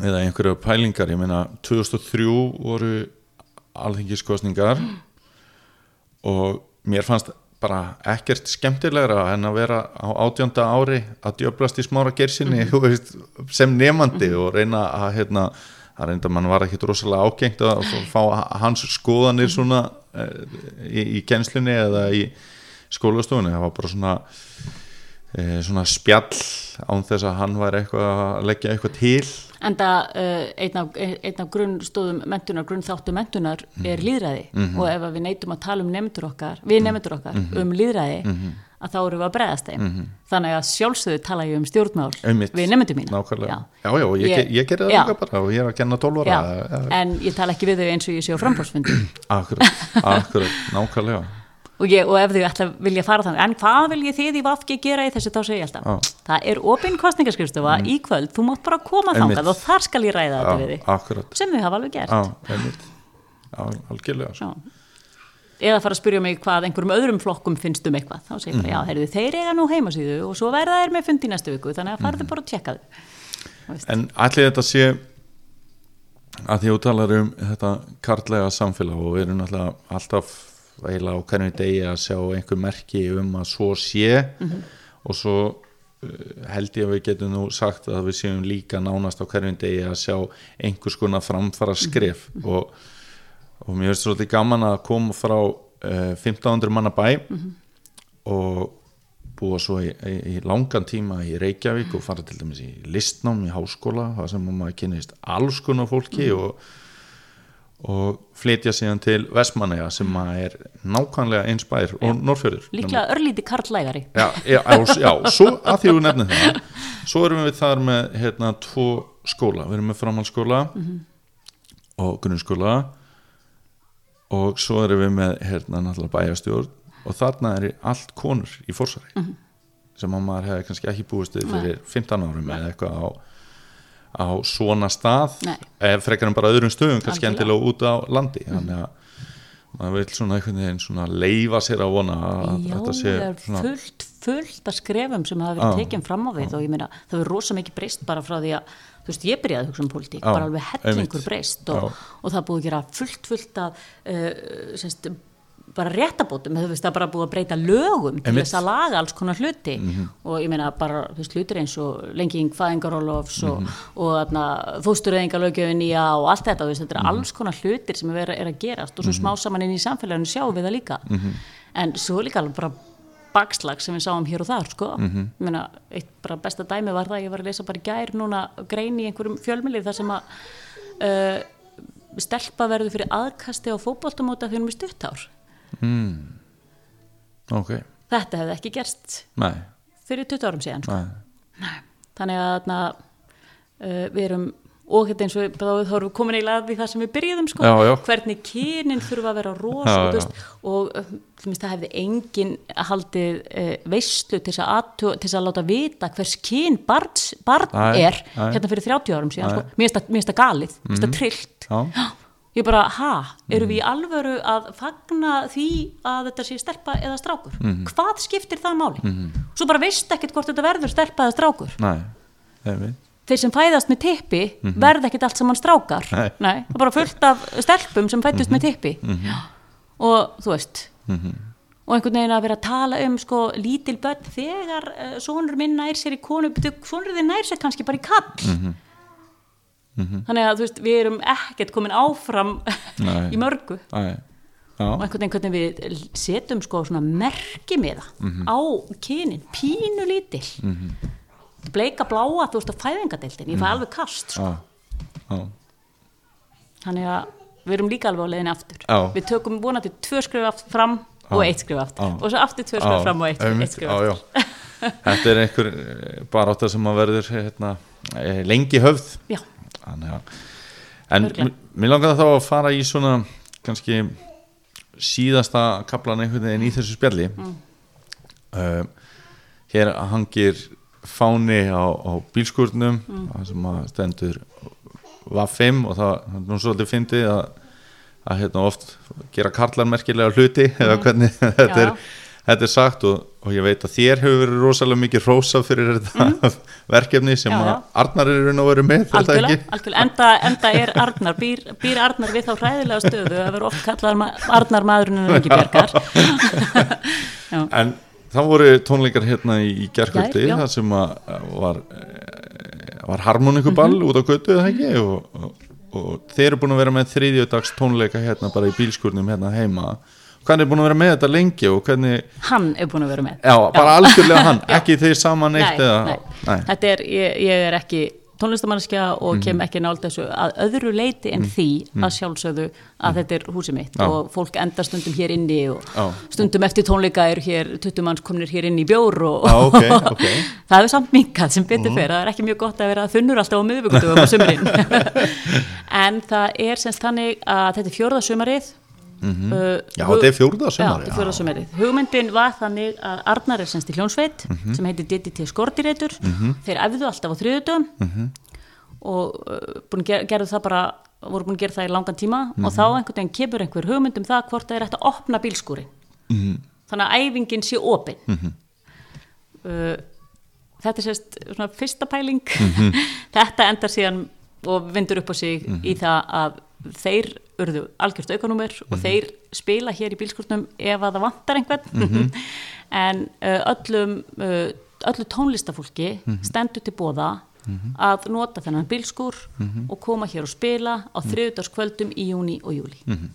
eða einhverju pælingar, ég meina 2003 voru alþingiskostningar og mér fannst bara ekkert skemmtilegra en að vera á átjönda ári að djöblast í smára gersinni <laughs> þú veist, sem nefandi og reyna að hérna, að reynda mann var ekki rosalega ágengt að fá- hans skoðanir svona eh, í, í kenslunni eða í skólastofunni, það var bara svona svona spjall án þess að hann var eitthvað að leggja eitthvað til. En það uh, einn af, einn af grunnstóðum mentunar, grunnþáttu mentunar er líðræði Mhm. og ef við neytum að tala um nefndur okkar, við nefndur okkar um líðræði, Mhm. að þá erum við að bregðast þeim. Þannig að sjálfsögðu tala ég um stjórnmál Einmitt. við nefndur mína. já. Já, og ég, ég, ég gerði það já, líka bara og ég er að kenna 12 Já, ára en ég tala ekki við þau eins og ég sé á frambóðsfundi <clears throat> akkurat, akkurat, nákvæmlega og, ég, og ef þau ætla að vilja fara þannig en hvað viljið þið í VFG gera í þessu þá segir ég alltaf, það er opinn kostningarskrifstofa í kvöld, þú mátt bara koma þangað og þar skal ég ræða þetta við þig. sem þau hafa alveg gert. Já, algjörlega. Eða fara að spyrja mig hvað einhverjum öðrum flokkum finnst um eitthvað. Þá segir ég bara, já, heyrðu, þeir eiga nú heimasíðu og svo verða þeir með fund í næstu viku þannig að farðu bara og tjekka þau. En allir þetta sé að því þú talar um þetta kartlega samfélag og við erum alltaf eiginlega á hvernig degi að sjá einhver merki um að svo sé. Og svo uh, held ég að við getum nú sagt að við séum líka nánast á hverjum degi að sjá einhvers konar framfara skref og, og mér finnst svolítið gaman að koma frá uh, 1500 manna bæ og búa svo í, í, langan tíma í Reykjavík og fara til dæmis í listnám í háskóla, það sem maður kynist alls konar fólki og, og flytja síðan til Vestmanneja sem er nákvæmlega eins bær og Norrfjörður líklega örlíti karlægari já, já, já, svo að því við nefnum það svo erum við þar með hérna tvo skóla, við erum með framhaldsskóla og grunnskóla og svo erum við með hérna náttúrulega bæjastjórn og þarna er allt konur í fórsari sem að maður hefði kannski ekki búist fyrir 15 árum eða eitthvað á, á svona stað eða frekar en bara öðrum stöðum kannski endilega út á landi. Þannig að maður vil svona einhvern veginn svona leifa sér að vona að Já, þetta sé svona fullt, fullt að skrefum sem hafa verið Já, tekin fram á við og ég meina það er rosa mikið breyst bara frá því að þú veist, ég byrjaði að hugsa um pólitík, Já, bara alveg hellingur breyst og, og það búið að gera fullt, fullt að uh, semst, bara réttabótum, þú veist, það er bara búið að breyta lögum til þess að laga alls konar hluti. Og ég meina bara, þú veist, hlutir eins og lenging fæðingarólofs og, og þarna, fóstureyðingalögjöfin nýja og allt þetta, þú veist, þetta er alls konar hlutir sem er, er að gerast og svo smá saman inn í samfélaginu sjáum við það líka. En svo líka alveg bara bakslag sem við sáum hér og þar sko. mm meina, eitt bara besta dæmi var það að ég var að lesa bara í gær núna grein í einhverjum fjölmilið þar sem að uh, stelpa verður fyrir aðkasti á fótboltamóta þegar hún er stuttár ok, þetta hefði ekki gerst nei, fyrir 20 árum síðan sko. nei. þannig að þarna, uh, við erum og þetta eins og þá erum við komin eiginlega að því það sem við byrjuðum sko, Já, já. hvernig kynin þurfa að vera ros Já, og, uh, það hefði engin haldið uh, veislu til þess að, athuga- til þess að láta vita hvers kyn barn, er nei. hérna fyrir 30 árum síðan sko. mér finnst það- mér finnst það galið, mér finnst það trillt Já. Ég bara, ha, eru við í alvöru að fagna því að þetta sé stelpa eða strákur, Mhm. hvað skiptir það máli svo bara veist ekkert hvort þetta verður stelpa eða strákur nei, nei. þeir sem fæðast með tippi verða ekkert allt saman strákar Mhm. Nei. Mhm. það er bara fullt af stelpum sem fættust með tippi Já. og þú veist og einhvern veginn að vera að tala um sko lítil börn þegar uh, sonur minn nær sér í konu sonur þinn nær sér kannski bara í kall Mhm. þannig að veist við erum ekkert komin áfram <laughs> í mörgu. Nei, og einhvern veginn hvernig við setjum sko svona merkimiða Mhm. á kynin, pínu lítil bleika bláa þú veist á fæðingadeildin, ég fæ alveg kast sko. já, já, þannig að við erum líka alveg á leiðinni aftur. Já. við tökum vonandi tvö skrif fram og eitt skrif aftur. Og svo aftur tvö skrif fram og eitt, eitt skrif aftur. <laughs> Þetta er einhver barátta sem að verður hérna, eh, lengi höfð. Já, Þannig að En mér langar þá að fara í svona kannski síðasta kaplan einhvern veginn í þessu spjalli Mm. uh, Hér hangir fáni á, á bílskurnum Mm. það sem að stendur V5 og það það er nú svolítið fyndið að, að hérna oft gera karlar merkilega hluti eða hvernig <laughs> þetta, Mm. Já. er, þetta er sagt og, og ég veit að þér hefur verið rosalega mikið rósa fyrir þetta <laughs> verkefni sem Mm. Já, að já. Arnar er raun og verið með það algjörlega, algjörlega. Enda, enda er Arnar, býr, býr Arnar við þá hræðilega stöðu að vera oft kallað Arnar maðurinn en ekki bjargar <laughs> já, En það voru tónleikar hérna í, já. þar sem var, eh, var harmonikuball Mhm. út á götu eða ekki og, og, og þeir eru búin að vera með þriðjödags tónleika hérna bara í bílskurnum hérna heima hvernig er búin að vera með þetta lengi og hvernig hann er búin að vera með. Já, bara algjörlega hann, <laughs> ekki þeir saman eitt nei, eða, nei. þetta er, ég, ég er ekki tónlistamannskja og Mhm. kem ekki nált þessu að öðru leiti en því að sjálfsögðu að þetta er húsið mitt Já. og fólk enda stundum hér inni og Já. stundum eftir tónleika eru hér 20 manns komnir hér inn í bjór og Já, ok, <laughs> ok. það er samt minkað sem betur fyrir það er ekki mjög gott að vera þunnur alltaf á sumrin. <laughs> En það er semst þannig að þetta er fjórða sumarið Mhm. uh, Já, þetta er fjórða Já, þetta er fjórða sumarið. Hugmyndin var þannig að Arnar er semst í hljónsveit Mhm. sem heitir DDT Skortireitur þeir æfðu alltaf á þriðutum Mhm. og uh, ger, gerðu það bara voru búin að gera það í langan tíma Mhm. og þá einhvern veginn kemur einhver hugmynd um það hvort það er hægt að opna bílskúrin Mhm. þannig að æfingin sé opin uh, þetta er sérst svona fyrsta pæling Mhm. <laughs> þetta endar síðan og vindur upp á sig Mhm. í það að þeir urðu algjört aukanúmer og Mhm. þeir spila hér í bílskúrnum ef að það vantar einhvern Mhm. <laughs> en uh, öllum uh, öllu tónlistafólki Mhm. stendur til bóða að nota þennan bílskúr Mhm. og koma hér og spila á þriðudagskvöldum í júni og júli Mhm.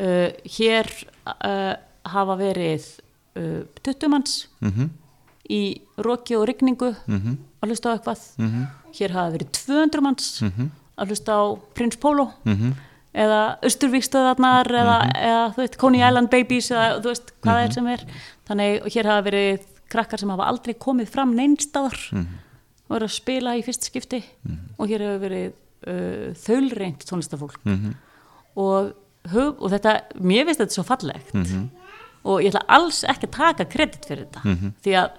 uh, hér uh, hafa verið uh, 20 manns Mhm. í roki og rigningu Mhm. að hlusta á eitthvað Mhm. hér hafa verið 200 manns Mhm. Að hlusta á Prins Pólo Mhm. eða Östurvíkstöðarnar eða, eða þú veist, Coney Island Babies eða þú veist hvað það er sem er. Þannig og hér hafa verið krakkar sem hafa aldrei komið fram neinstaðar og eru að spila í fyrst skipti. Og hér hefur verið uh, þaulreint tónlistafólk Mhm. og, og þetta, mér finnst þetta svo fallegt. Og ég ætla alls ekki að taka kredit fyrir þetta. Því að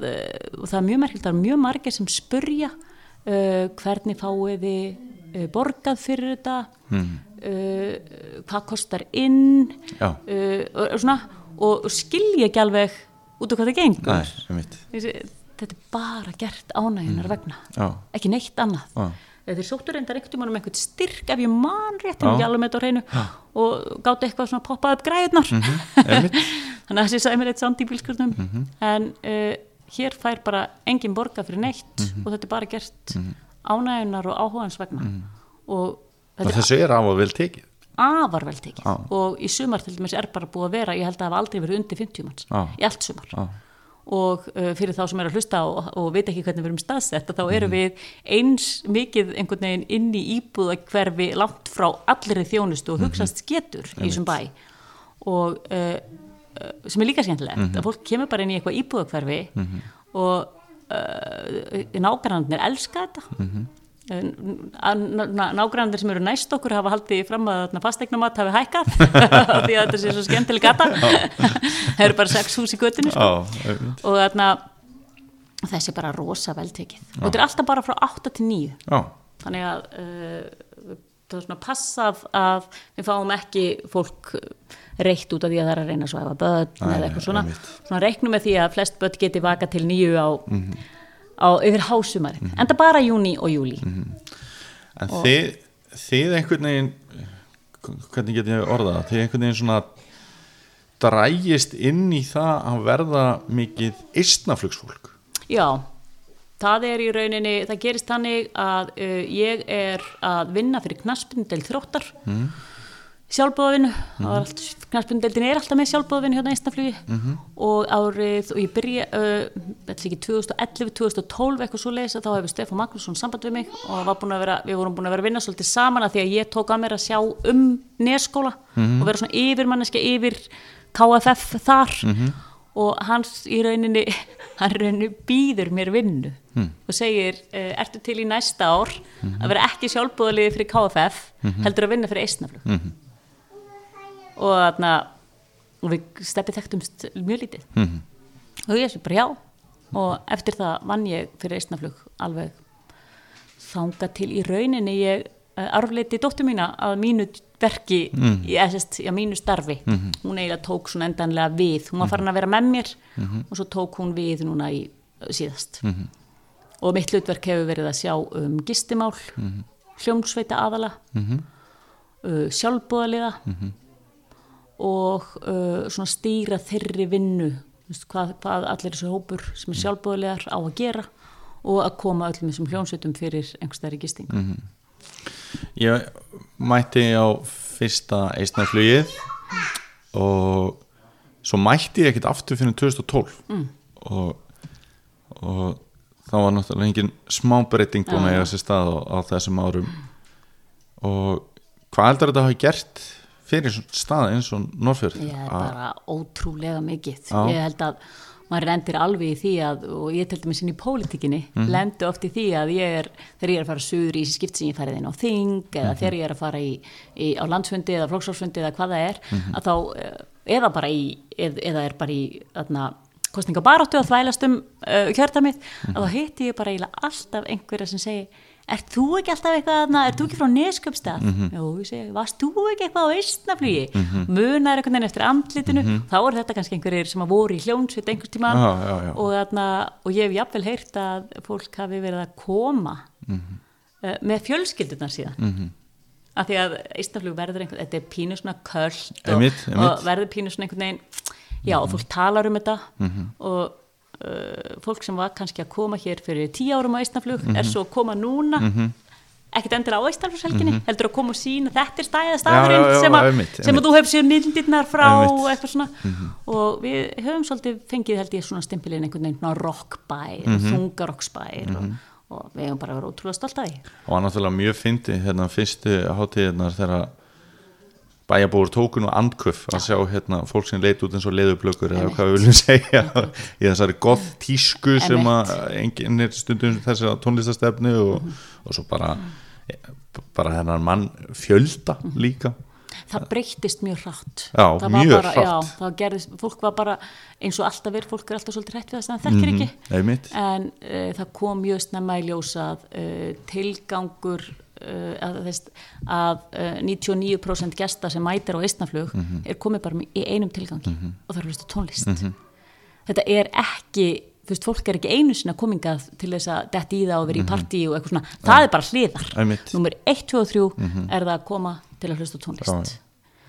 uh, og það er mjög merkilt, það er mjög margir sem spurja uh, hvernig fáið þið uh, borgað fyrir þetta. Uh, hvað kostar inn? Já. uh, og, svona og skilja ekki alveg út af hvað það gengur. Nei, þetta er bara gert ánægjunar vegna. Já. ekki neitt annað. Já. Þeir sóttu reyndar einhvern um einhvern styrk ef ég man rétt, Já. en með þetta á hreinu og gátt eitthvað svona poppað upp græðunar einmitt. <laughs> þannig að þessi sæði mér eitt sand í bílskurnum en uh, hér fær bara engin borga fyrir neitt og þetta er bara gert ánægjunar og áhugans vegna og Og þessu er af og vel tekið afar vel tekið Já. og í sumar til dæmis er bara búið að vera ég held að það hafa aldrei verið undir 50 manns Já. í allt sumar Já. og uh, fyrir þá sem er að hlusta og, og veit ekki hvernig við erum staðsett þá Mhm. erum við eins mikið einhvern veginn inn í íbúða hverfi langt frá allri þjónustu Mhm. og hugsast getur í þessum bæ og uh, uh, sem er líka skemmtilegt Mhm. að fólk kemur bara inn í eitthvað íbúða og uh, nágrannir elska þetta. Mm. nágrannir sem eru næst okkur hafa haldið fram að fastegnumat hafi hækkað <laughs> því að þetta sé svo skemmtileg gata. <laughs> Það eru bara sex hús í göttinu sko. Og þarna þessi er bara rosa veltekið og þetta er alltaf bara frá 8 til 9 Já. þannig að uh, það er svona passað að við fáum ekki fólk reitt út af því að það er að reyna að svæfa börn Nei, eða eitthvað svona, svona reiknum með því að flest börn geti vaka til nýju á, á yfir hásumari. En það bara júni og júli En þið, þið einhvern veginn hvernig get ég orðað það? Þið einhvern veginn svona drægist inn í það að verða mikið eistnaflugsfólk? Já, það er í rauninni, það gerist þannig að uh, ég er að vinna fyrir knaspindel þróttar mm. sjálfbóðavinu mm knarspundeldin er alltaf með sjálfbóðavinu hérna einstakflugi og árið og ég byrja uh, ætli ekki 2011-2012 eitthvað svo leiðis að þá hefur Stefán Magnússon samband við mig og vera, við vorum búin að vera að vinna svolítið saman að því að ég tók að mér að sjá um neskóla og vera svona yfirmanneski yfir KFF þar. Og hans í rauninni <laughs> hann rauninni býður mér vinnu og segir, ertu til í næsta ár að vera ekki sjálfbúðaliði fyrir KFF heldur að vinna fyrir eistnaflug og þarna og við steppið þekktumst mjög lítið. Mhm. og ég sé bara já. Og eftir það vann ég fyrir eistnaflug alveg þanga til í rauninni ég uh, arfleiti dóttur mína að mínu verki í SST, já, mínu starfi. Hún eiginlega tók svona endanlega við. Hún var farin að vera með mér og svo tók hún við núna í síðast. Og mitt hlutverk hefur verið að sjá um gistimál hljómsveita aðala uh, sjálfbúðaliða og uh, svona stýra þeirri vinnu þú veist, hvað, hvað allir þessu hópur sem er sjálfbúðaliðar á að gera og að koma öllum þessum hljómsveitum fyrir einhverstaðar í gisting Ég mætti á fyrsta eistnaflugið og svo mætti ég ekkert aftur fyrir 2012 Mm. og, og það var náttúrulega engin smábreyting búin að eiga sér stað á, á þessum árum. Og hvað heldur þetta hafi gert fyrir svona stað eins og Norrfjörð ég er bara ótrúlega mikið Já. ég held að maður lendir alveg í því að og ég til dæmis inn í pólitíkinni Mhm. lendi oft í því að ég er þegar ég er að fara suður í skipt sem ég farið inn á þing eða Mhm. þegar ég er að fara í, í, á landsfundi eða flóksálsfundi eða hvað það er Mhm. að þá eh, eða bara í eð, eða er bara í þarna, kostningabaráttu að þvælast um uh, kjördamið Mhm. að þá hitti ég bara alltaf einhverja sem segi Er þú ekki alltaf eitthvað, er þú ekki frá Nesköpstað? Mhm. Jú, ég segi, varst þú ekki eitthvað á Eistnaflugi? Munar einhvern veginn eftir andlitinu, þá er þetta kannski einhverjir sem að voru í hljónsveit einhvers tíma Já, já, já. og, þarna, og ég hef jafnvel heyrt að fólk hafi verið að koma uh, með fjölskyldunar síðan. Mhm. Af því að Eistnaflug verður einhvern, þetta er pínu svona köld og, og verður pínu svona einhvern veginn, já, og fólk talar um þetta Mhm. og fólk sem var kannski að koma hér fyrir tíu árum á Eistnaflug Mhm. er svo að koma núna ekkert endilega á Eistnaflugshelginni heldur að koma og sína þetta er stæða staðurinn Mhm. já, já, sem, að, einmitt, sem að einmitt. þú hefur séð myndirnar frá Einmitt. Mhm. og eitthvað svona og við höfum svolítið fengið held ég svona stimpilinn einhvern veginn svona rockbær Mhm. og þungarocksbær og, og við hefum bara verið ótrúlega stolt af því og var náttúrulega mjög fyndi hérna fyrstu hátíðirnar þegar bæjarbúur tóku nú andköf að sjá hérna fólk sem leit út eins og leðublökur eða hvað við viljum <laughs> segja. Í þessari goth tísku sem að enginn er stundum þessi tónlistastefnu og, Mhm. og svo bara bara hennar mann fjölda líka. Það breyttist mjög hratt. Já, Það mjög bara, hratt. já, það gerðist, fólk var bara eins og alltaf er, fólk er alltaf svolítið hrætt við það sem það þekkir ekki. einmitt. En uh, það kom mjög snemma í ljósa að uh, tilgangur uh, að, þess, að uh, 99% gesta sem mætir á eistnaflug er komið bara í einum tilgangi og það er að hlusta á tónlist þetta er ekki þú veist, fólk er ekki einu sinna komingað til þess að detti í það og vera í partí og eitthvað svona. Það er bara hliðar, nummer 1, 2 og 3 er það að koma til að hlusta tónlist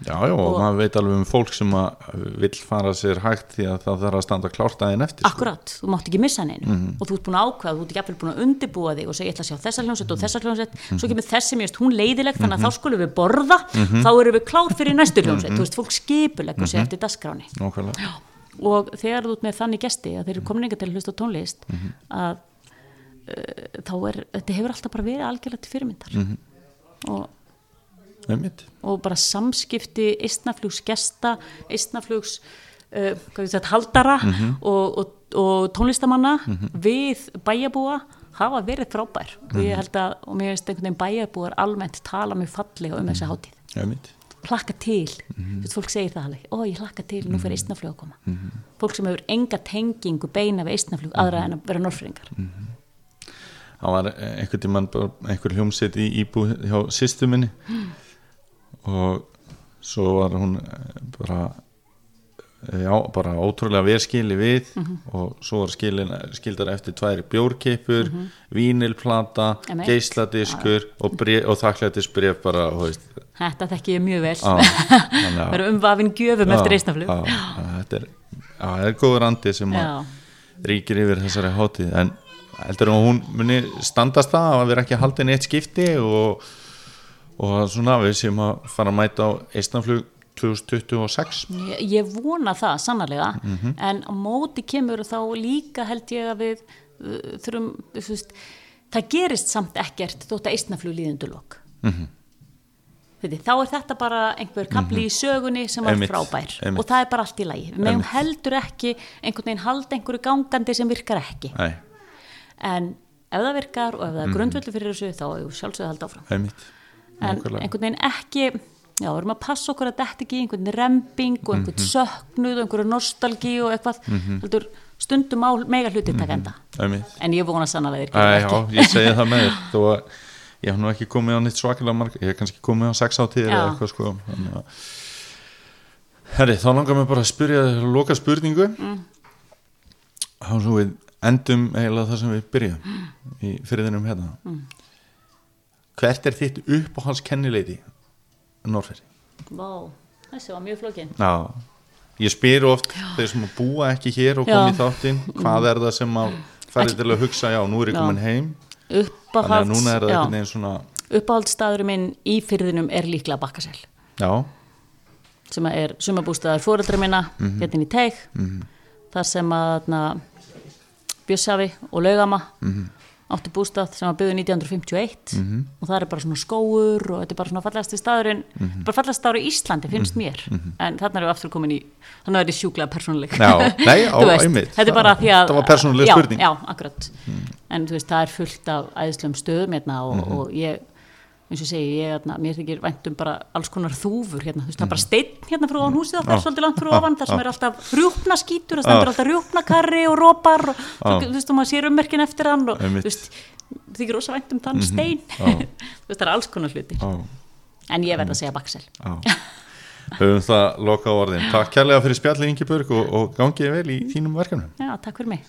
Já, já, og, Og- maður veit alveg um fólk sem að vill fara sér hægt því að það þarf að standa klárt aðeins eftir sko. Akkurat, þú mátt ekki missa neinu. Og þú ert búin að ákveða, þú ert ekki búin að undibúa þig og segja ég ætla að sjá þessa hljónsett og þessa hljónsett svo kemur þessi mjöst, hún leiðileg þannig að þá skulum við borða, þá erum við klár fyrir næstu hljónsett, þú veist, fólk skipuleggur sig eftir Nákvæmlega. og þegar þú ert með þannig gesti að þeir eru komin og bara samskipti eistnaflugs gesta, eistnaflugs uh, hvað við þetta, haldara og, og, og tónlistamanna við bæjabúa hafa verið frábær. Og ég held að, og mér finnst einhvern veginn bæjabúar almennt tala mjög fallega um þessa hátíð. Einmitt. hlakka til, mm fólk segir það alveg ó ég hlakka til, nú fyrir eistnaflug að koma. Fólk sem hefur enga tengingu beina við eistnaflug, aðra en að vera norfringar það var einhvern tímann einhver hljómsett í íbú hjá sýstu minni og svo var hún eh, bara eh, já, bara ótrúlega vel skili við og svo var skilin, skildar eftir tværi bjórkipur vínilplata, Einmitt. geisladiskur og, bréf, og þakklættisbref bara, þú veist. Þetta þekki ég mjög vel. Að- <laughs> vera umvafin gjöfum eftir já, þetta er, er góður andi sem að ríkir yfir þessari hátíð. En heldur að hún muni standast það að vera ekki haldin eitt skipti og, og svona við sem að fara að mæta á Eistnaflug 2026 Ég, ég vona það, sannarlega Mhm. en á móti kemur þá líka held ég að við uh, þurfum, þú veist það gerist samt ekkert þótt að eistnaflug líðundulok mm Mhm. -hmm. þá er þetta bara einhver kapli í sögunni sem var frábær einmitt. og það er bara allt í lagi við Einmitt. heldur ekki einhvern veginn halda einhverju gangandi sem virkar ekki Nei, en ef það virkar og ef það er grundvöldu fyrir þessu þá er sjálfsögðu að halda áfram einmitt en Nákvæmlega. einhvern veginn ekki já, við erum að passa okkur að þetta ekki einhvern remping og einhvern Mhm. söknuð og einhverju nostalgi og eitthvað. Heldur stundum á mega hluti taka enda. Einmitt. En ég vona sannlega gera já, ég segi það með þér. Ég hef nú ekki komið á nýtt svakalega marg ég hef kannski komið á sex átíðir eða eitthvað sko. Að Herri, þá langar mér bara að spyrja þér loka spurningu. Mm. þá svo við endum eiginlega það sem við byrjum í fyrirðinum hérna. Mm. Hvert er þitt uppáhalskennileiti Norferi? Vá, þessi var mjög flókin Já, ég spyr oft þeir sem búa ekki hér og Já. í þáttinn hvað er það sem að færi til að hugsa, já, nú er ég Já. komin heim uppáhalds já, svona uppáhaldsstaðurinn minn í fyrðinum er líklega Bakkasel já, sem er sumabústaðar fóreldra minna Mhm. hérna í teig þar sem að na, Bjössafi og Laugama Mhm. Áttu bústað sem var byggðu 1951 Mhm. og það er bara svona skóur og þetta er bara svona fallegasti staðurinn Mhm. bara fallegasti staður í Íslandi finnst mér en þarna erum við aftur komin í þannig er þetta sjúklega Já, <laughs> einmitt. þetta er bara því að Það var persónuleg já, spurning. já, akkurat en þú veist, það er fullt af æðislegum stöðum hérna og, Mhm. og ég eins og segi, ég, hérna, mér þykir væntum bara alls konar þúfur hérna, þú veist, það er Mhm. bara steinn hérna fyrir ofan húsið okkar, svolítið langt fyrir ofan, þar sem er alltaf rjúpna skítur, það stendur alltaf rjúpna karri og rópar og þú veist, og maður sér ummerkin eftir hann og þú veist, þykir rosa væntum þann stein. Já. <laughs> þú veist, það er alls konar hluti en ég verð að segja baksel höfum það loka á orðin. Takk kærlega fyrir spjallið Ingeborg og, og gangið vel í þínum verkefnum. Já, takk fyrir mig